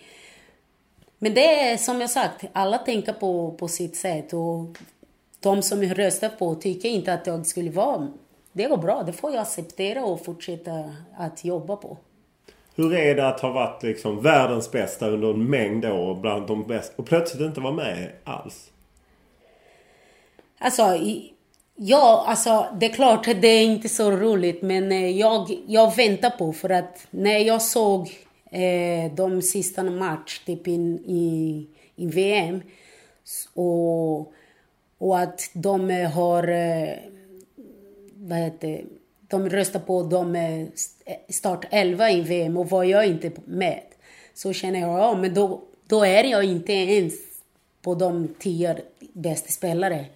Speaker 6: Men det är som jag sagt, alla tänker på, på sitt sätt. Och de som jag röstar på tycker inte att jag skulle vara... Det går bra, det får jag acceptera och fortsätta att jobba på.
Speaker 3: Hur är det att ha varit liksom världens bästa under en mängd år bland de bästa och plötsligt inte vara med alls?
Speaker 6: Alltså, Ja, alltså det är klart det är inte så roligt men eh, jag, jag väntar på för att när jag såg eh, de sista match typ in, i, i VM och, och att de har, eh, vad heter de röstar på de eh, start 11 i VM och var jag inte med. Så känner jag, ja men då, då är jag inte ens på de tio bästa spelare.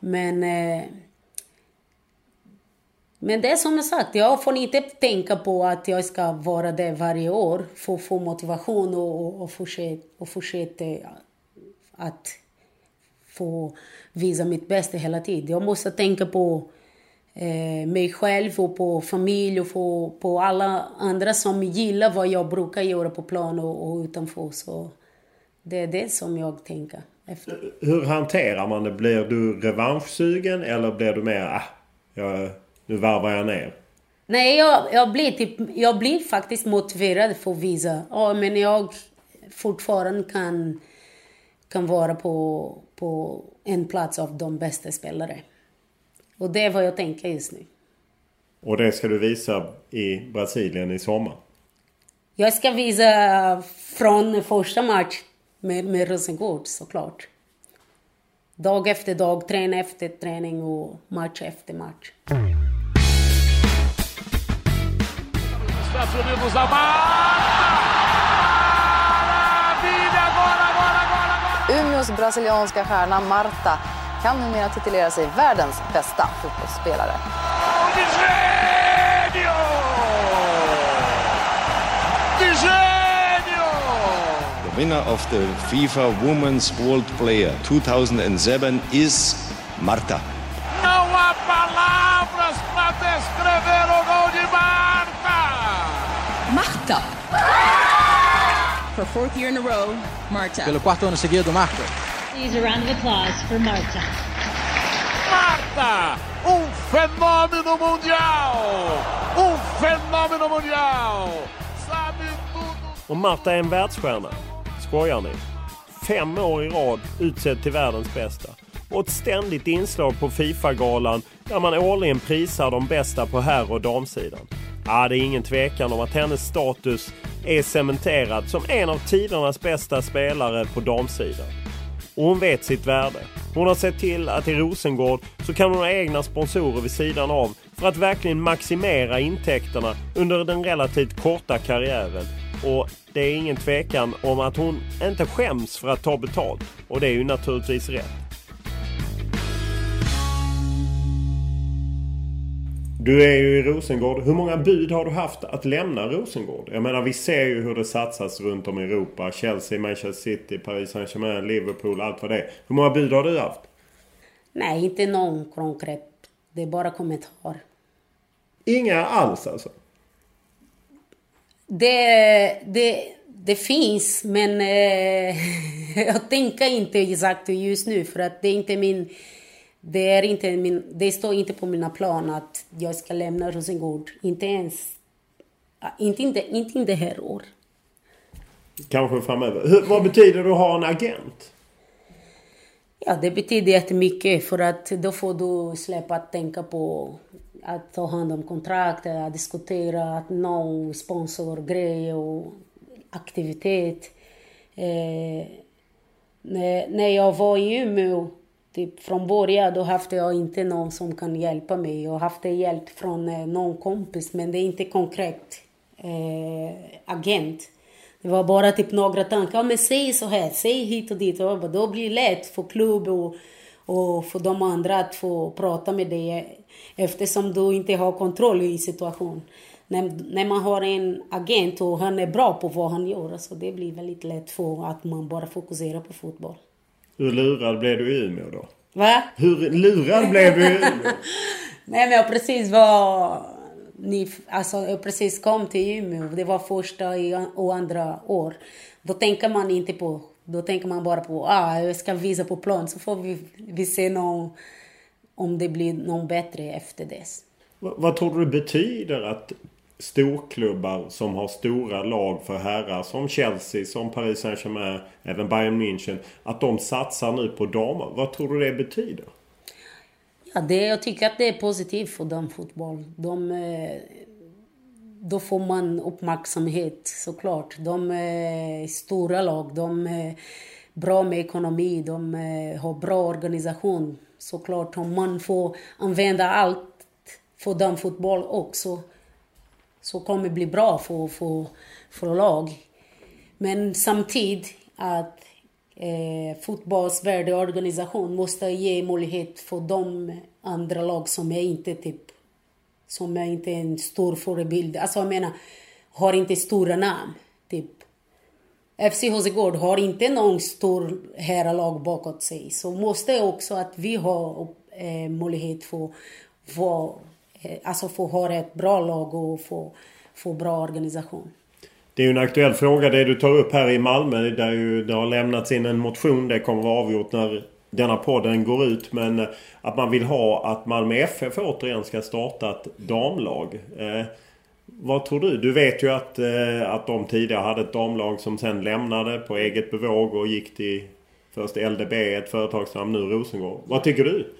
Speaker 6: Men, eh, men det är som jag sagt, jag får inte tänka på att jag ska vara där varje år för att få motivation och, och, fortsätta, och fortsätta att få visa mitt bästa hela tiden. Jag måste tänka på eh, mig själv och på familj och på, på alla andra som gillar vad jag brukar göra på plan och, och utanför. Så det är det som jag tänker. Efter.
Speaker 3: Hur hanterar man det? Blir du revanschsugen eller blir du mer ah, jag, nu varvar jag ner?
Speaker 6: Nej, jag, jag, blir typ, jag blir faktiskt motiverad för att visa. Ja, men jag fortfarande kan, kan vara på, på en plats av de bästa spelare. Och det är vad jag tänker just nu.
Speaker 3: Och det ska du visa i Brasilien i sommar?
Speaker 6: Jag ska visa från första match med, med Rosengård såklart. Dag efter dag, träning efter träning och match efter match.
Speaker 4: Umeås brasilianska stjärna Marta kan numera titulera sig världens bästa fotbollsspelare.
Speaker 17: winner of the FIFA Women's World Player 2007 is Marta.
Speaker 2: Não há palavras para escrever o gol de Marta!
Speaker 18: Marta! For fourth year in a row, Marta.
Speaker 19: Pelo quarto ano seguido, Marta.
Speaker 18: Please a round of applause for Marta.
Speaker 2: Marta! Um fenômeno mundial! Um fenômeno mundial! Sabe tudo!
Speaker 3: Och Marta är en världsstjärna. Skojar ni? Fem år i rad utsedd till världens bästa. Och ett ständigt inslag på Fifa-galan där man årligen prisar de bästa på herr och damsidan. Ja, det är ingen tvekan om att hennes status är cementerad som en av tidernas bästa spelare på damsidan. Och hon vet sitt värde. Hon har sett till att i Rosengård så kan hon ha egna sponsorer vid sidan av för att verkligen maximera intäkterna under den relativt korta karriären. Och det är ingen tvekan om att hon inte skäms för att ta betalt. Och det är ju naturligtvis rätt. Du är ju i Rosengård. Hur många bud har du haft att lämna Rosengård? Jag menar vi ser ju hur det satsas runt om i Europa. Chelsea, Manchester City, Paris Saint-Germain, Liverpool, allt vad det är. Hur många bud har du haft?
Speaker 6: Nej, inte någon konkret. Det är bara kommentar.
Speaker 3: Inga alls alltså?
Speaker 6: Det, det, det finns, men eh, *laughs* jag tänker inte exakt just nu för att det är inte min... Det, är inte min, det står inte på mina planer att jag ska lämna Rosengård. Inte ens... Inte, inte, inte, inte det här år.
Speaker 3: Kanske framöver. Hur, vad betyder det att ha en agent?
Speaker 6: Ja, det betyder jättemycket för att då får du släppa att tänka på att ta hand om kontrakt, att diskutera, att nå sponsorgrej och aktivitet. Eh, när, när jag var i Umeå, typ från början, då hade jag inte någon som kan hjälpa mig. Jag hade hjälp från eh, någon kompis, men det är inte konkret eh, agent. Det var bara typ några tankar. Ja, men säg så här, säg hit och dit. Och då blir det lätt för klubb och, och för de andra att få prata med dig eftersom du inte har kontroll i situationen. När, när man har en agent och han är bra på vad han gör, så det blir väldigt lätt för att man bara fokuserar på fotboll.
Speaker 3: Hur lurad blev du i Umeå då?
Speaker 6: Va?
Speaker 3: Hur lurad blev du i Umeå? *laughs*
Speaker 6: Nej men jag precis var... Ni, alltså jag precis kom till Umeå. Det var första och andra år. Då tänker man inte på... Då tänker man bara på ah, jag ska visa på plan så får vi, vi se någon, om det blir någon bättre efter dess.
Speaker 3: Vad, vad tror du det betyder att storklubbar som har stora lag för herrar som Chelsea, som Paris Saint-Germain, även Bayern München. Att de satsar nu på damer. Vad tror du det betyder?
Speaker 6: Ja, det, jag tycker att det är positivt för damfotboll. De, eh, då får man uppmärksamhet såklart. De är stora lag, de är bra med ekonomi, de har bra organisation. Såklart om man får använda allt för damfotboll också så kommer det bli bra för, för, för lag. Men samtidigt att eh, fotbollsvärdeorganisation måste ge möjlighet för de andra lag som är inte typ som är inte en stor förebild. Alltså jag menar, har inte stora namn. Typ. FC Hosegård har inte någon stor herrlag bakåt sig. Så måste också att vi har eh, möjlighet för, för Eh, alltså få ha ett bra lag och få, få bra organisation.
Speaker 3: Det är ju en aktuell fråga det du tar upp här i Malmö där ju det har lämnats in en motion. Det kommer vara avgjort när denna podden går ut. Men eh, att man vill ha att Malmö FF återigen ska starta ett damlag. Eh, vad tror du? Du vet ju att, eh, att de tidigare hade ett damlag som sen lämnade på eget bevåg och gick till först LDB, ett företagsnamn, nu Rosengård. Vad tycker du?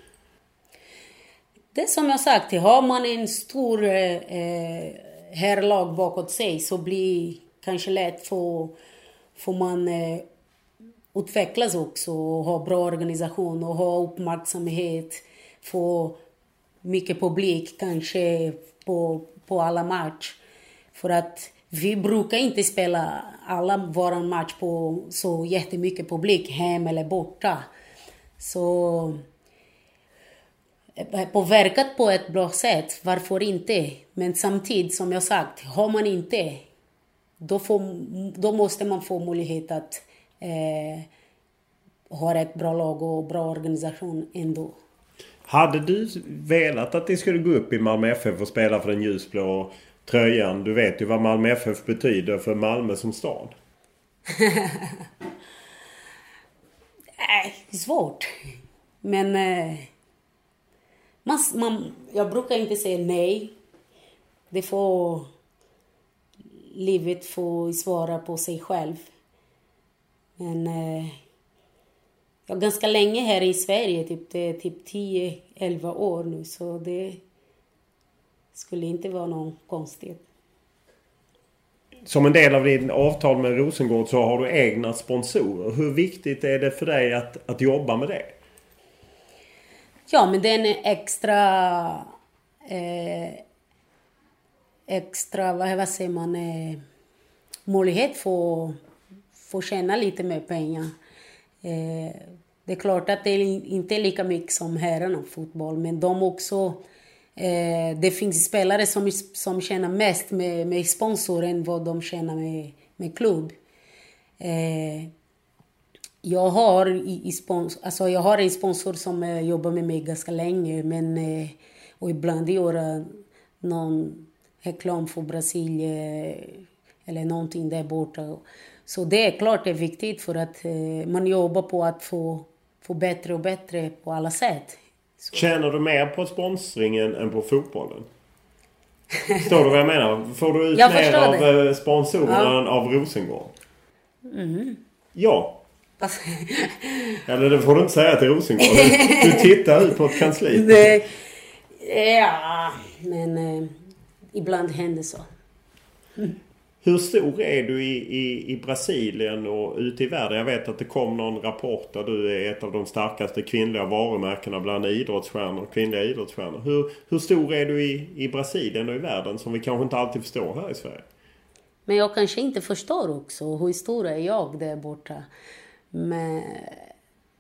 Speaker 6: Det är som jag sagt, har man en stor eh, eh, herrlag bakåt sig så blir kanske lätt för, för man eh, utvecklas också och ha bra organisation och ha uppmärksamhet. Få mycket publik kanske på, på alla match. För att vi brukar inte spela alla våra match på så jättemycket publik, hem eller borta. Så påverkat på ett bra sätt, varför inte? Men samtidigt, som jag sagt, har man inte, då, får, då måste man få möjlighet att eh, ha ett bra lag och bra organisation ändå.
Speaker 3: Hade du velat att det skulle gå upp i Malmö FF och spela för den ljusblå tröjan? Du vet ju vad Malmö FF betyder för Malmö som stad. *laughs*
Speaker 6: Nej, svårt. Men eh, man, man, jag brukar inte säga nej. Det får livet få svara på sig själv. Men eh, jag är ganska länge här i Sverige, typ, det är typ 10-11 år nu, så det skulle inte vara någon konstigt.
Speaker 3: Som en del av din avtal med Rosengård så har du egna sponsorer. Hur viktigt är det för dig att, att jobba med det?
Speaker 6: Ja, men det är en extra... Eh, extra, vad, vad säger man? Eh, möjlighet för få tjäna lite mer pengar. Eh, det är klart att det är inte är lika mycket som herrarna fotboll, men de också... Eh, det finns spelare som, som tjänar mest med, med sponsor än vad de tjänar med, med klubb. Eh, jag har, i, i spons, alltså jag har en sponsor som eh, jobbar med mig ganska länge, men, eh, och ibland gör någon reklam för Brasilien eller någonting där borta. Så det är klart det är viktigt för att eh, man jobbar på att få, få bättre och bättre på alla sätt.
Speaker 3: Så. Tjänar du mer på sponsringen än på fotbollen? Förstår du vad jag menar? Får du ut mer av det. Eh, sponsorerna ja. än av Rosengård?
Speaker 6: Mm.
Speaker 3: Ja. Eller det får du inte säga till Rosengård. Du, du tittar ut på ett kansli.
Speaker 6: Nej. Ja, men eh, ibland händer så.
Speaker 3: Mm. Hur stor är du i, i, i Brasilien och ute i världen? Jag vet att det kom någon rapport där du är ett av de starkaste kvinnliga varumärkena bland idrottsstjärnor, kvinnliga idrottsstjärnor. Hur, hur stor är du i, i Brasilien och i världen som vi kanske inte alltid förstår här i Sverige?
Speaker 6: Men jag kanske inte förstår också hur stor är jag där borta. Men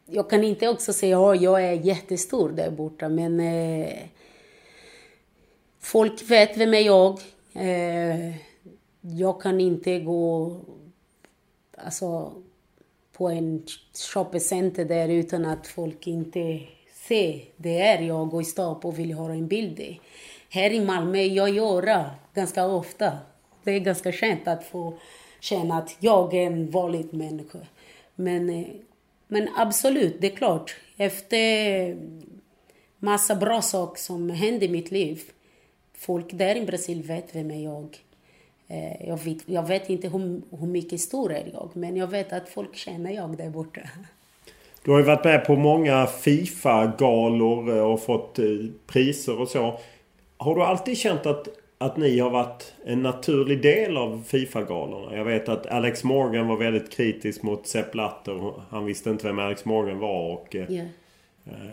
Speaker 6: jag kan inte också säga att oh, jag är jättestor där borta, men eh, folk vet vem är jag. Eh, jag kan inte gå alltså, på en shoppingcenter där utan att folk inte ser. Det är jag och i stopp och vill ha en bild. Här i Malmö jag gör det ganska ofta. Det är ganska skönt att få känna att jag är en vanlig människa. Men, eh, men absolut, det är klart. Efter massa bra saker som hände i mitt liv. Folk där i Brasilien vet vem är jag är. jag vet, jag vet inte hur, hur mycket stor är jag, men jag vet att folk känner jag där borta.
Speaker 3: Du har ju varit med på många Fifa-galor eh, och fått priser och så. Har du alltid känt att, att ni har varit en naturlig del av Fifa-galorna? Jag vet att Alex Morgan var väldigt kritisk mot Sepp Blatter. Han visste inte vem Alex Morgan var och yeah.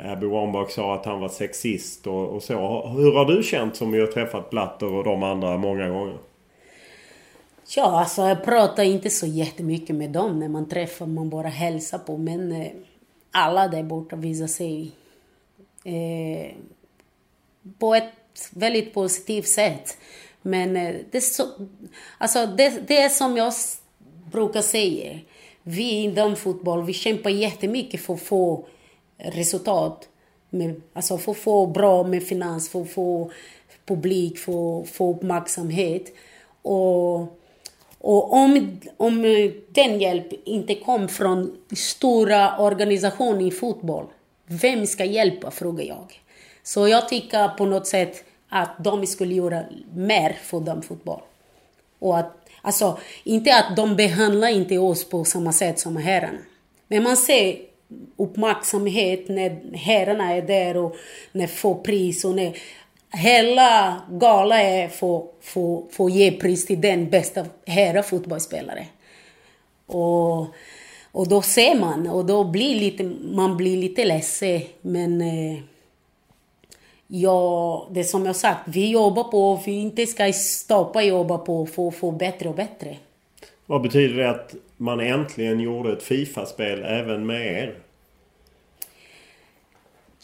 Speaker 3: Abby Wambach sa att han var sexist och, och så. Hur har du känt som ju har träffat Blatter och de andra många gånger?
Speaker 6: Ja, alltså jag pratar inte så jättemycket med dem när man träffar, man bara hälsar på. Men eh, alla där borta visar sig eh, på ett väldigt positivt sätt. Men eh, det, är så, alltså det, det är som jag brukar säga. Vi inom fotboll, vi kämpar jättemycket för att få resultat. Med, alltså för att få bra med finans, för att få publik, för att få uppmärksamhet. Och och om, om eh, den hjälp inte kom från stora organisationer i fotboll, vem ska hjälpa, frågar jag. Så jag tycker på något sätt att de skulle göra mer för damfotboll. Och att, alltså, inte att de behandlar inte oss på samma sätt som herrarna. Men man ser uppmärksamhet när herrarna är där och när får pris och när Hela galan är för, för, för att ge pris till den bästa herra fotbollsspelare. Och, och då ser man och då blir lite, man blir lite ledsen. Men eh, ja, det som jag sagt, vi jobbar på och vi inte ska stoppa jobba på för att få bättre och bättre.
Speaker 3: Vad betyder det att man äntligen gjorde ett Fifa-spel även med er?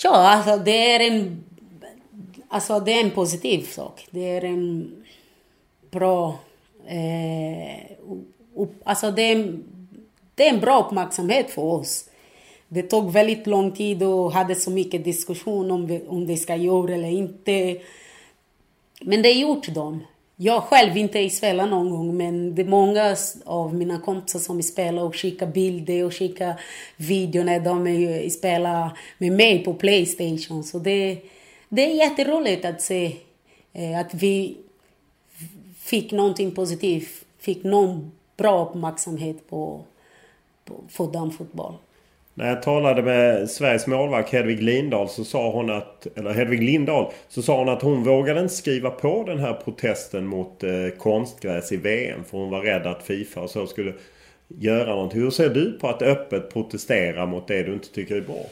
Speaker 6: Ja, alltså det är en Alltså det är en positiv sak. Det är en bra... Eh, upp, alltså det är, det är en bra uppmärksamhet för oss det tog väldigt lång tid och hade så mycket diskussion om, vi, om det ska göra eller inte. Men det är gjort dem. Jag själv inte spelat någon gång men det är många av mina kompisar som spelar och skickar bilder och skickar videor när de spelar med mig på Playstation. Så det, det är jätteroligt att se eh, att vi fick någonting positivt, fick någon bra uppmärksamhet på, på, på damfotboll.
Speaker 3: När jag talade med Sveriges målvakt Hedvig Lindahl så sa hon att, eller Hedvig Lindahl, så sa hon att hon vågade inte skriva på den här protesten mot eh, konstgräs i VM för hon var rädd att Fifa och så skulle göra någonting. Hur ser du på att öppet protestera mot det du inte tycker är bra?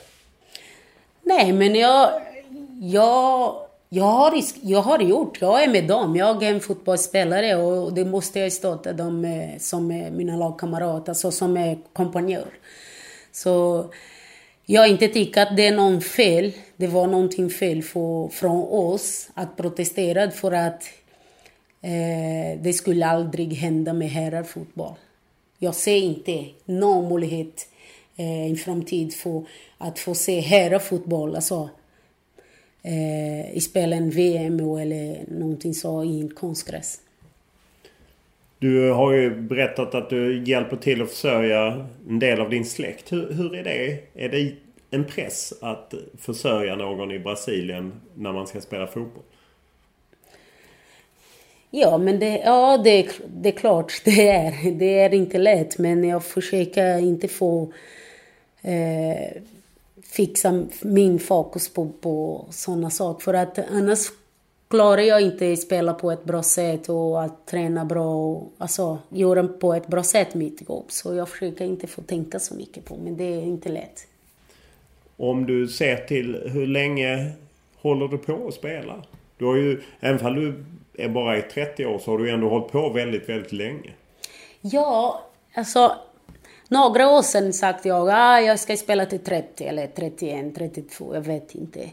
Speaker 6: Nej, men jag, jag, jag, har, jag har gjort, jag är med dem. Jag är en fotbollsspelare och det måste jag stötta dem eh, som mina lagkamrater, alltså som kompanjör. Så jag inte tyckt att det är någon fel. Det var någonting fel för, från oss att protestera för att eh, det skulle aldrig hända med herrarfotboll. Jag ser inte någon möjlighet eh, i framtid för att få se herrfotboll, alltså eh, spela en VM eller någonting så i en konstgräs.
Speaker 3: Du har ju berättat att du hjälper till att försörja en del av din släkt. Hur, hur är det? Är det en press att försörja någon i Brasilien när man ska spela fotboll?
Speaker 6: Ja, men det, ja, det, det är klart *laughs* det är. Det är inte lätt, men jag försöker inte få eh, fixa min fokus på, på sådana saker. För att annars klarar jag inte att spela på ett bra sätt och att träna bra och alltså, göra på ett bra sätt mitt jobb. Så jag försöker inte få tänka så mycket på men det är inte lätt.
Speaker 3: Om du ser till hur länge håller du på att spela? Du har ju, även om du är bara i 30 år så har du ändå hållit på väldigt, väldigt länge.
Speaker 6: Ja, alltså några år sedan sagt jag att ah, jag ska spela till 30 eller 31, 32, jag vet inte.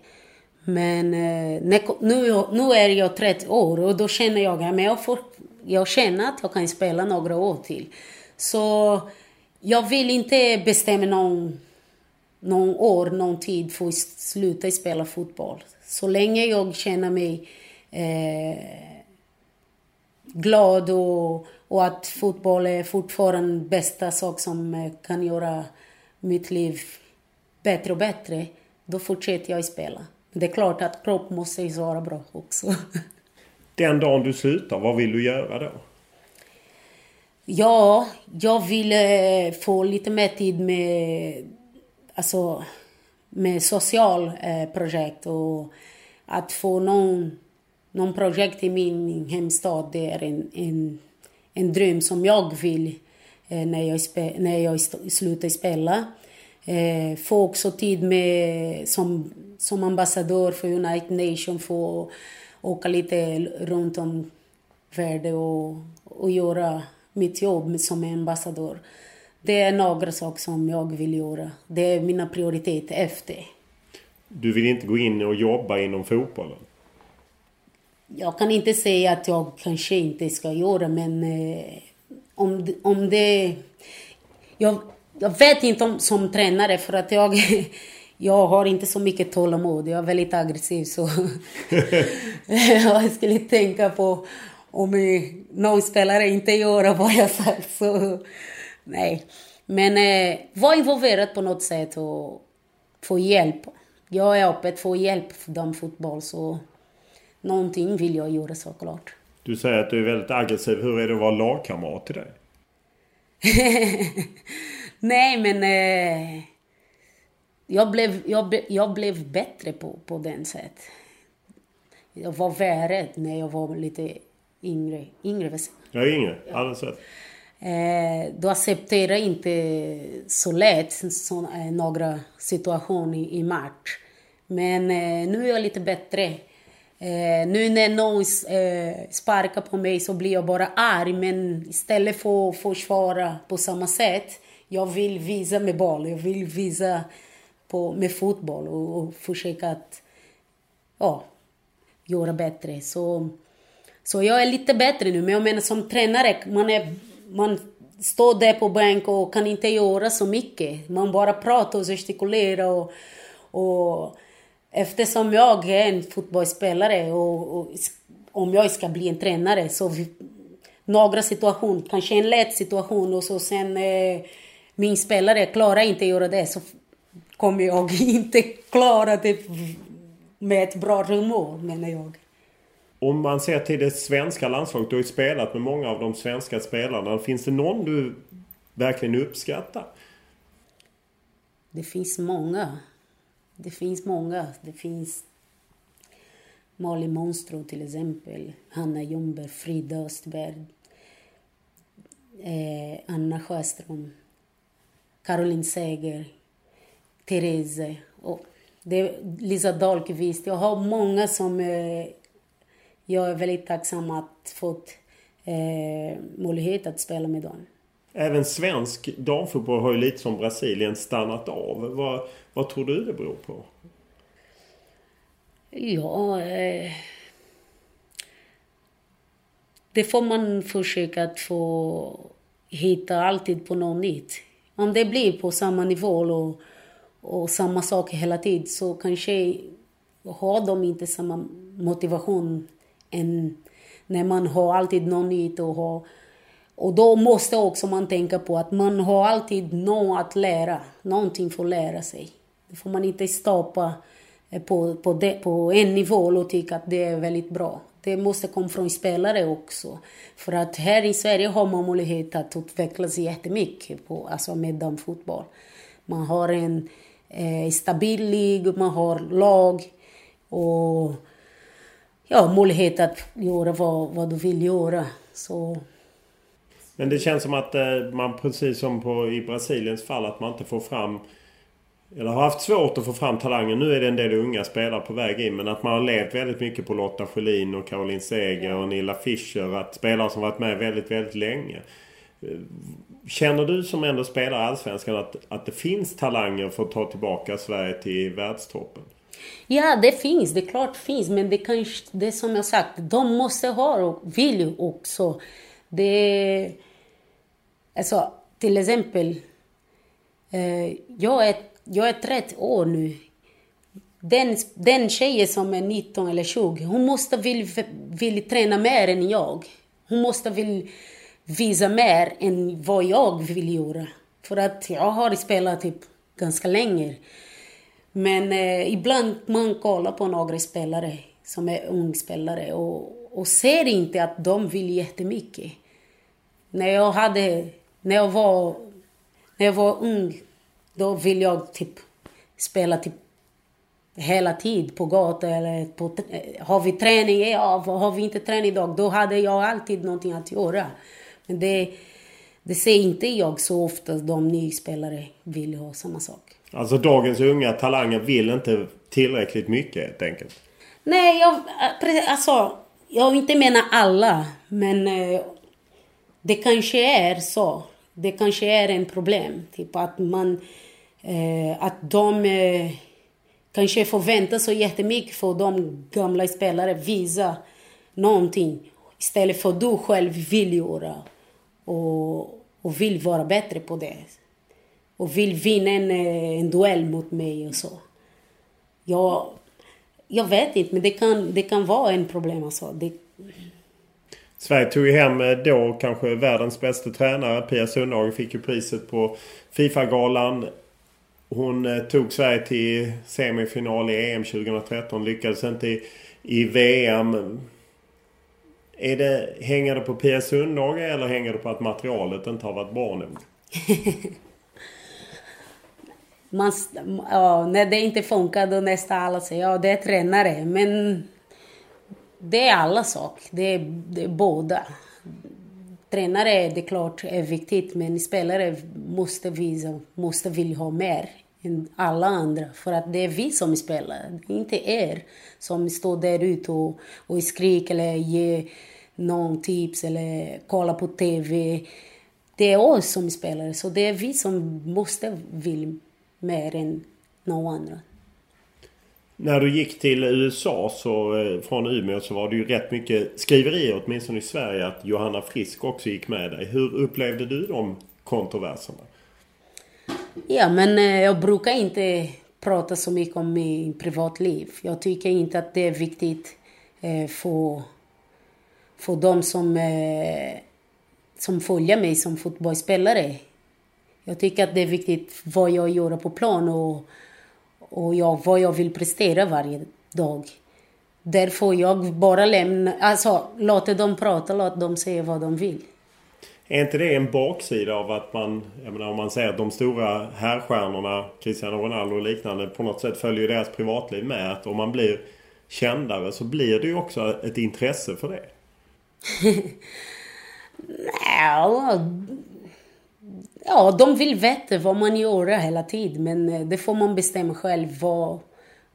Speaker 6: Men eh, nu, nu är jag 30 år och då känner jag att jag, får, jag känner att jag kan spela några år till. Så jag vill inte bestämma någon, någon år, någon tid för att sluta spela fotboll. Så länge jag känner mig eh, glad och, och att fotboll är fortfarande bästa sak som eh, kan göra mitt liv bättre och bättre, då fortsätter jag spela. Det är klart att kropp måste ju vara bra också. *laughs*
Speaker 3: Den dagen du slutar, vad vill du göra då?
Speaker 6: Ja, jag vill eh, få lite mer tid med, alltså, med social eh, projekt och att få någon, någon projekt i min hemstad. Det är en, en, en dröm som jag vill eh, när, jag spe, när jag slutar spela. Eh, få också tid med, som, som ambassadör för United Nations, få åka lite runt om världen och, och göra mitt jobb som ambassadör. Det är några saker som jag vill göra. Det är mina prioriteter efter.
Speaker 3: Du vill inte gå in och jobba inom fotbollen?
Speaker 6: Jag kan inte säga att jag kanske inte ska göra men eh, om, om det... Jag, jag vet inte om som tränare för att jag, *laughs* jag har inte så mycket tålamod. Jag är väldigt aggressiv så *laughs* jag skulle tänka på om någon spelare inte gör vad jag sagt så nej. Men eh, var involverad på något sätt och få hjälp. Jag är öppen för hjälp för damfotboll så någonting vill jag göra såklart.
Speaker 3: Du säger att du är väldigt aggressiv. Hur är det att vara lagkamrat till dig? *laughs*
Speaker 6: Nej, men eh, jag, blev, jag, jag blev bättre på, på den sätt. Jag var värre när jag var lite yngre. Yngre,
Speaker 3: är yngre, alldeles rätt.
Speaker 6: Eh, då accepterar jag inte så lätt så, eh, några situationer i, i match. Men eh, nu är jag lite bättre. Eh, nu när någon eh, sparkar på mig så blir jag bara arg men istället för att försvara på samma sätt jag vill visa med boll, jag vill visa på, med fotboll och, och försöka att ja, göra bättre. Så, så jag är lite bättre nu, men jag menar som tränare, man, är, man står där på bänk och kan inte göra så mycket. Man bara pratar och gestikulerar och, och eftersom jag är en fotbollsspelare och, och om jag ska bli en tränare så vi, några situationer, kanske en lätt situation och så sen eh, min spelare klarar inte göra det så kommer jag *laughs* inte klara det med ett bra humör menar jag.
Speaker 3: Om man ser till det svenska landslaget, du har ju spelat med många av de svenska spelarna. Finns det någon du verkligen uppskattar?
Speaker 6: Det finns många. Det finns många. Det finns Malin Monstro till exempel, Hanna Ljungberg, Frida Östberg, eh, Anna Sjöström, Caroline Seger, Therese och Lisa Dahlqvist. Jag har många som eh, jag är väldigt tacksam att fått eh, möjlighet att spela med dem.
Speaker 3: Även svensk damfotboll har ju lite som Brasilien stannat av. Vad, vad tror du det beror på?
Speaker 6: Ja... Eh, det får man försöka att få hitta alltid på något nytt. Om det blir på samma nivå och, och samma sak hela tiden så kanske har de inte samma motivation än när man har alltid något nytt och har och då måste också man tänka på att man har alltid något att lära, någonting för att lära sig. Det får man inte stoppa eh, på, på, det, på en nivå och tycka att det är väldigt bra. Det måste komma från spelare också. För att här i Sverige har man möjlighet att utvecklas jättemycket på, alltså med damfotboll. Man har en eh, stabil lig, man har lag och ja, möjlighet att göra vad, vad du vill göra. Så...
Speaker 3: Men det känns som att eh, man precis som på, i Brasiliens fall att man inte får fram eller har haft svårt att få fram talanger. Nu är det en del unga spelare på väg in. Men att man har levt väldigt mycket på Lotta Schelin och Caroline Seger och Nilla Fischer. Att spelare som varit med väldigt, väldigt länge. Känner du som ändå spelar Allsvenskan att, att det finns talanger för att ta tillbaka Sverige till världstoppen?
Speaker 6: Ja, det finns. Det är klart finns. Men det kanske, det är som jag sagt, de måste ha och vill också. Det... Alltså, till exempel. Eh, jag, är, jag är 30 år nu. Den, den tjejen som är 19 eller 20, hon måste vilja vill träna mer än jag. Hon måste vilja visa mer än vad jag vill göra. För att jag har spelat typ ganska länge. Men eh, ibland man kollar på några spelare som är ungspelare och, och ser inte att de vill jättemycket. När jag hade, när jag var, när jag var ung, då ville jag typ spela typ hela tiden på gatan eller på, eh, har vi träning? Ja, har vi inte träning idag? Då hade jag alltid någonting att göra. Men det, det ser inte jag så ofta, de nyspelare vill ha samma sak.
Speaker 3: Alltså dagens unga talanger vill inte tillräckligt mycket helt enkelt?
Speaker 6: Nej, jag, alltså, jag inte menar alla, men eh, det kanske är så. Det kanske är en problem. Typ att man... Eh, att de eh, kanske förväntar sig jättemycket för de gamla spelare visa någonting istället för att du själv vill göra och, och vill vara bättre på det och vill vinna en, eh, en duell mot mig och så. Jag, jag vet inte, men det kan, det kan vara en problem alltså. Det...
Speaker 3: Sverige tog ju hem eh, då kanske världens bästa tränare. Pia Sundhage fick ju priset på Fifa-galan. Hon eh, tog Sverige till semifinal i EM 2013. Lyckades inte i, i VM. Är det, hänger det på Pia Sundhage eller hänger det på att materialet inte har varit bra nog? *laughs*
Speaker 6: man, ja, när det inte funkar då nästan alla säger ja det är tränare. Men det är alla saker, Det är, det är båda. Tränare det är klart är viktigt men spelare måste visa, måste vilja ha mer än alla andra. För att det är vi som spelar, inte er som står där ute och, och skriker eller ger någon tips eller kollar på TV. Det är oss som spelar, så det är vi som måste vilja mer än någon annan.
Speaker 3: När du gick till USA så, eh, från Umeå så var det ju rätt mycket skriverier åtminstone i Sverige att Johanna Frisk också gick med dig. Hur upplevde du de kontroverserna?
Speaker 6: Ja, men eh, jag brukar inte prata så mycket om mitt privatliv. Jag tycker inte att det är viktigt eh, för, för de som, eh, som följer mig som fotbollsspelare. Jag tycker att det är viktigt vad jag gör på plan och, och jag, vad jag vill prestera varje dag. Därför jag bara lämnar, alltså låter dem prata, låt dem säga vad de vill.
Speaker 3: Är inte det en baksida av att man, jag menar om man säger att de stora herrstjärnorna, Cristiano Ronaldo och liknande, på något sätt följer deras privatliv med. Att om man blir kändare så blir det ju också ett intresse för det. *laughs*
Speaker 6: ja, ja, de vill veta vad man gör hela tiden. Men eh, det får man bestämma själv. Vad,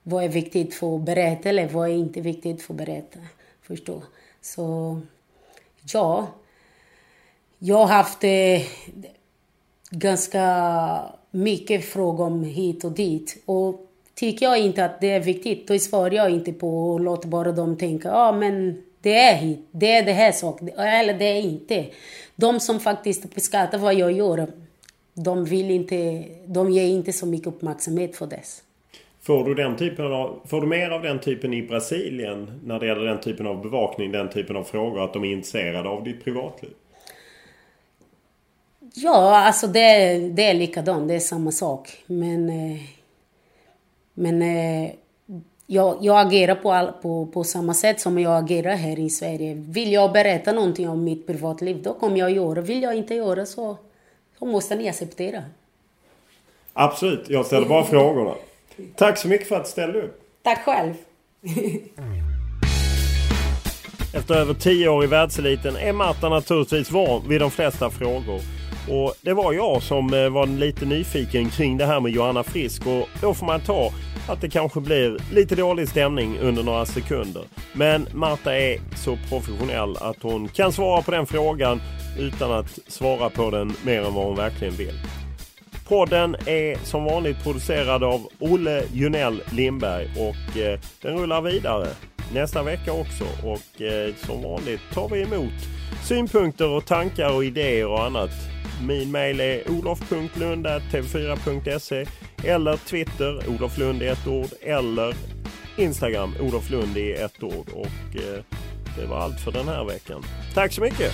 Speaker 6: vad är viktigt för att berätta eller vad är inte viktigt för att berätta. Förstå? Så, ja jag har haft eh, ganska mycket frågor om hit och dit. Och tycker jag inte att det är viktigt, då svarar jag inte på och låter bara dem tänka, ja ah, men det är hit, det är det här saken, eller det är inte. De som faktiskt uppskattar vad jag gör, de vill inte, de ger inte så mycket uppmärksamhet för det.
Speaker 3: Får du, den typen av, får du mer av den typen i Brasilien när det gäller den typen av bevakning, den typen av frågor, att de är intresserade av ditt privatliv?
Speaker 6: Ja, alltså det, det är likadant. Det är samma sak. Men, eh, men eh, jag, jag agerar på, all, på, på samma sätt som jag agerar här i Sverige. Vill jag berätta någonting om mitt privatliv, då kommer jag göra. Vill jag inte göra så, så måste ni acceptera.
Speaker 3: Absolut. Jag ställer bara frågorna. Tack så mycket för att du ställde upp.
Speaker 6: Tack själv.
Speaker 3: Efter över tio år i världseliten är Marta naturligtvis van vid de flesta frågor. Och det var jag som eh, var lite nyfiken kring det här med Johanna Frisk och då får man ta att det kanske blir lite dålig stämning under några sekunder. Men Marta är så professionell att hon kan svara på den frågan utan att svara på den mer än vad hon verkligen vill. Podden är som vanligt producerad av Olle Junell Lindberg och eh, den rullar vidare nästa vecka också. Och eh, som vanligt tar vi emot synpunkter och tankar och idéer och annat min mail är olof.lund.tv4.se eller Twitter Olof Lund i ett ord eller Instagram Olof Lund i ett ord. Och eh, det var allt för den här veckan. Tack så mycket!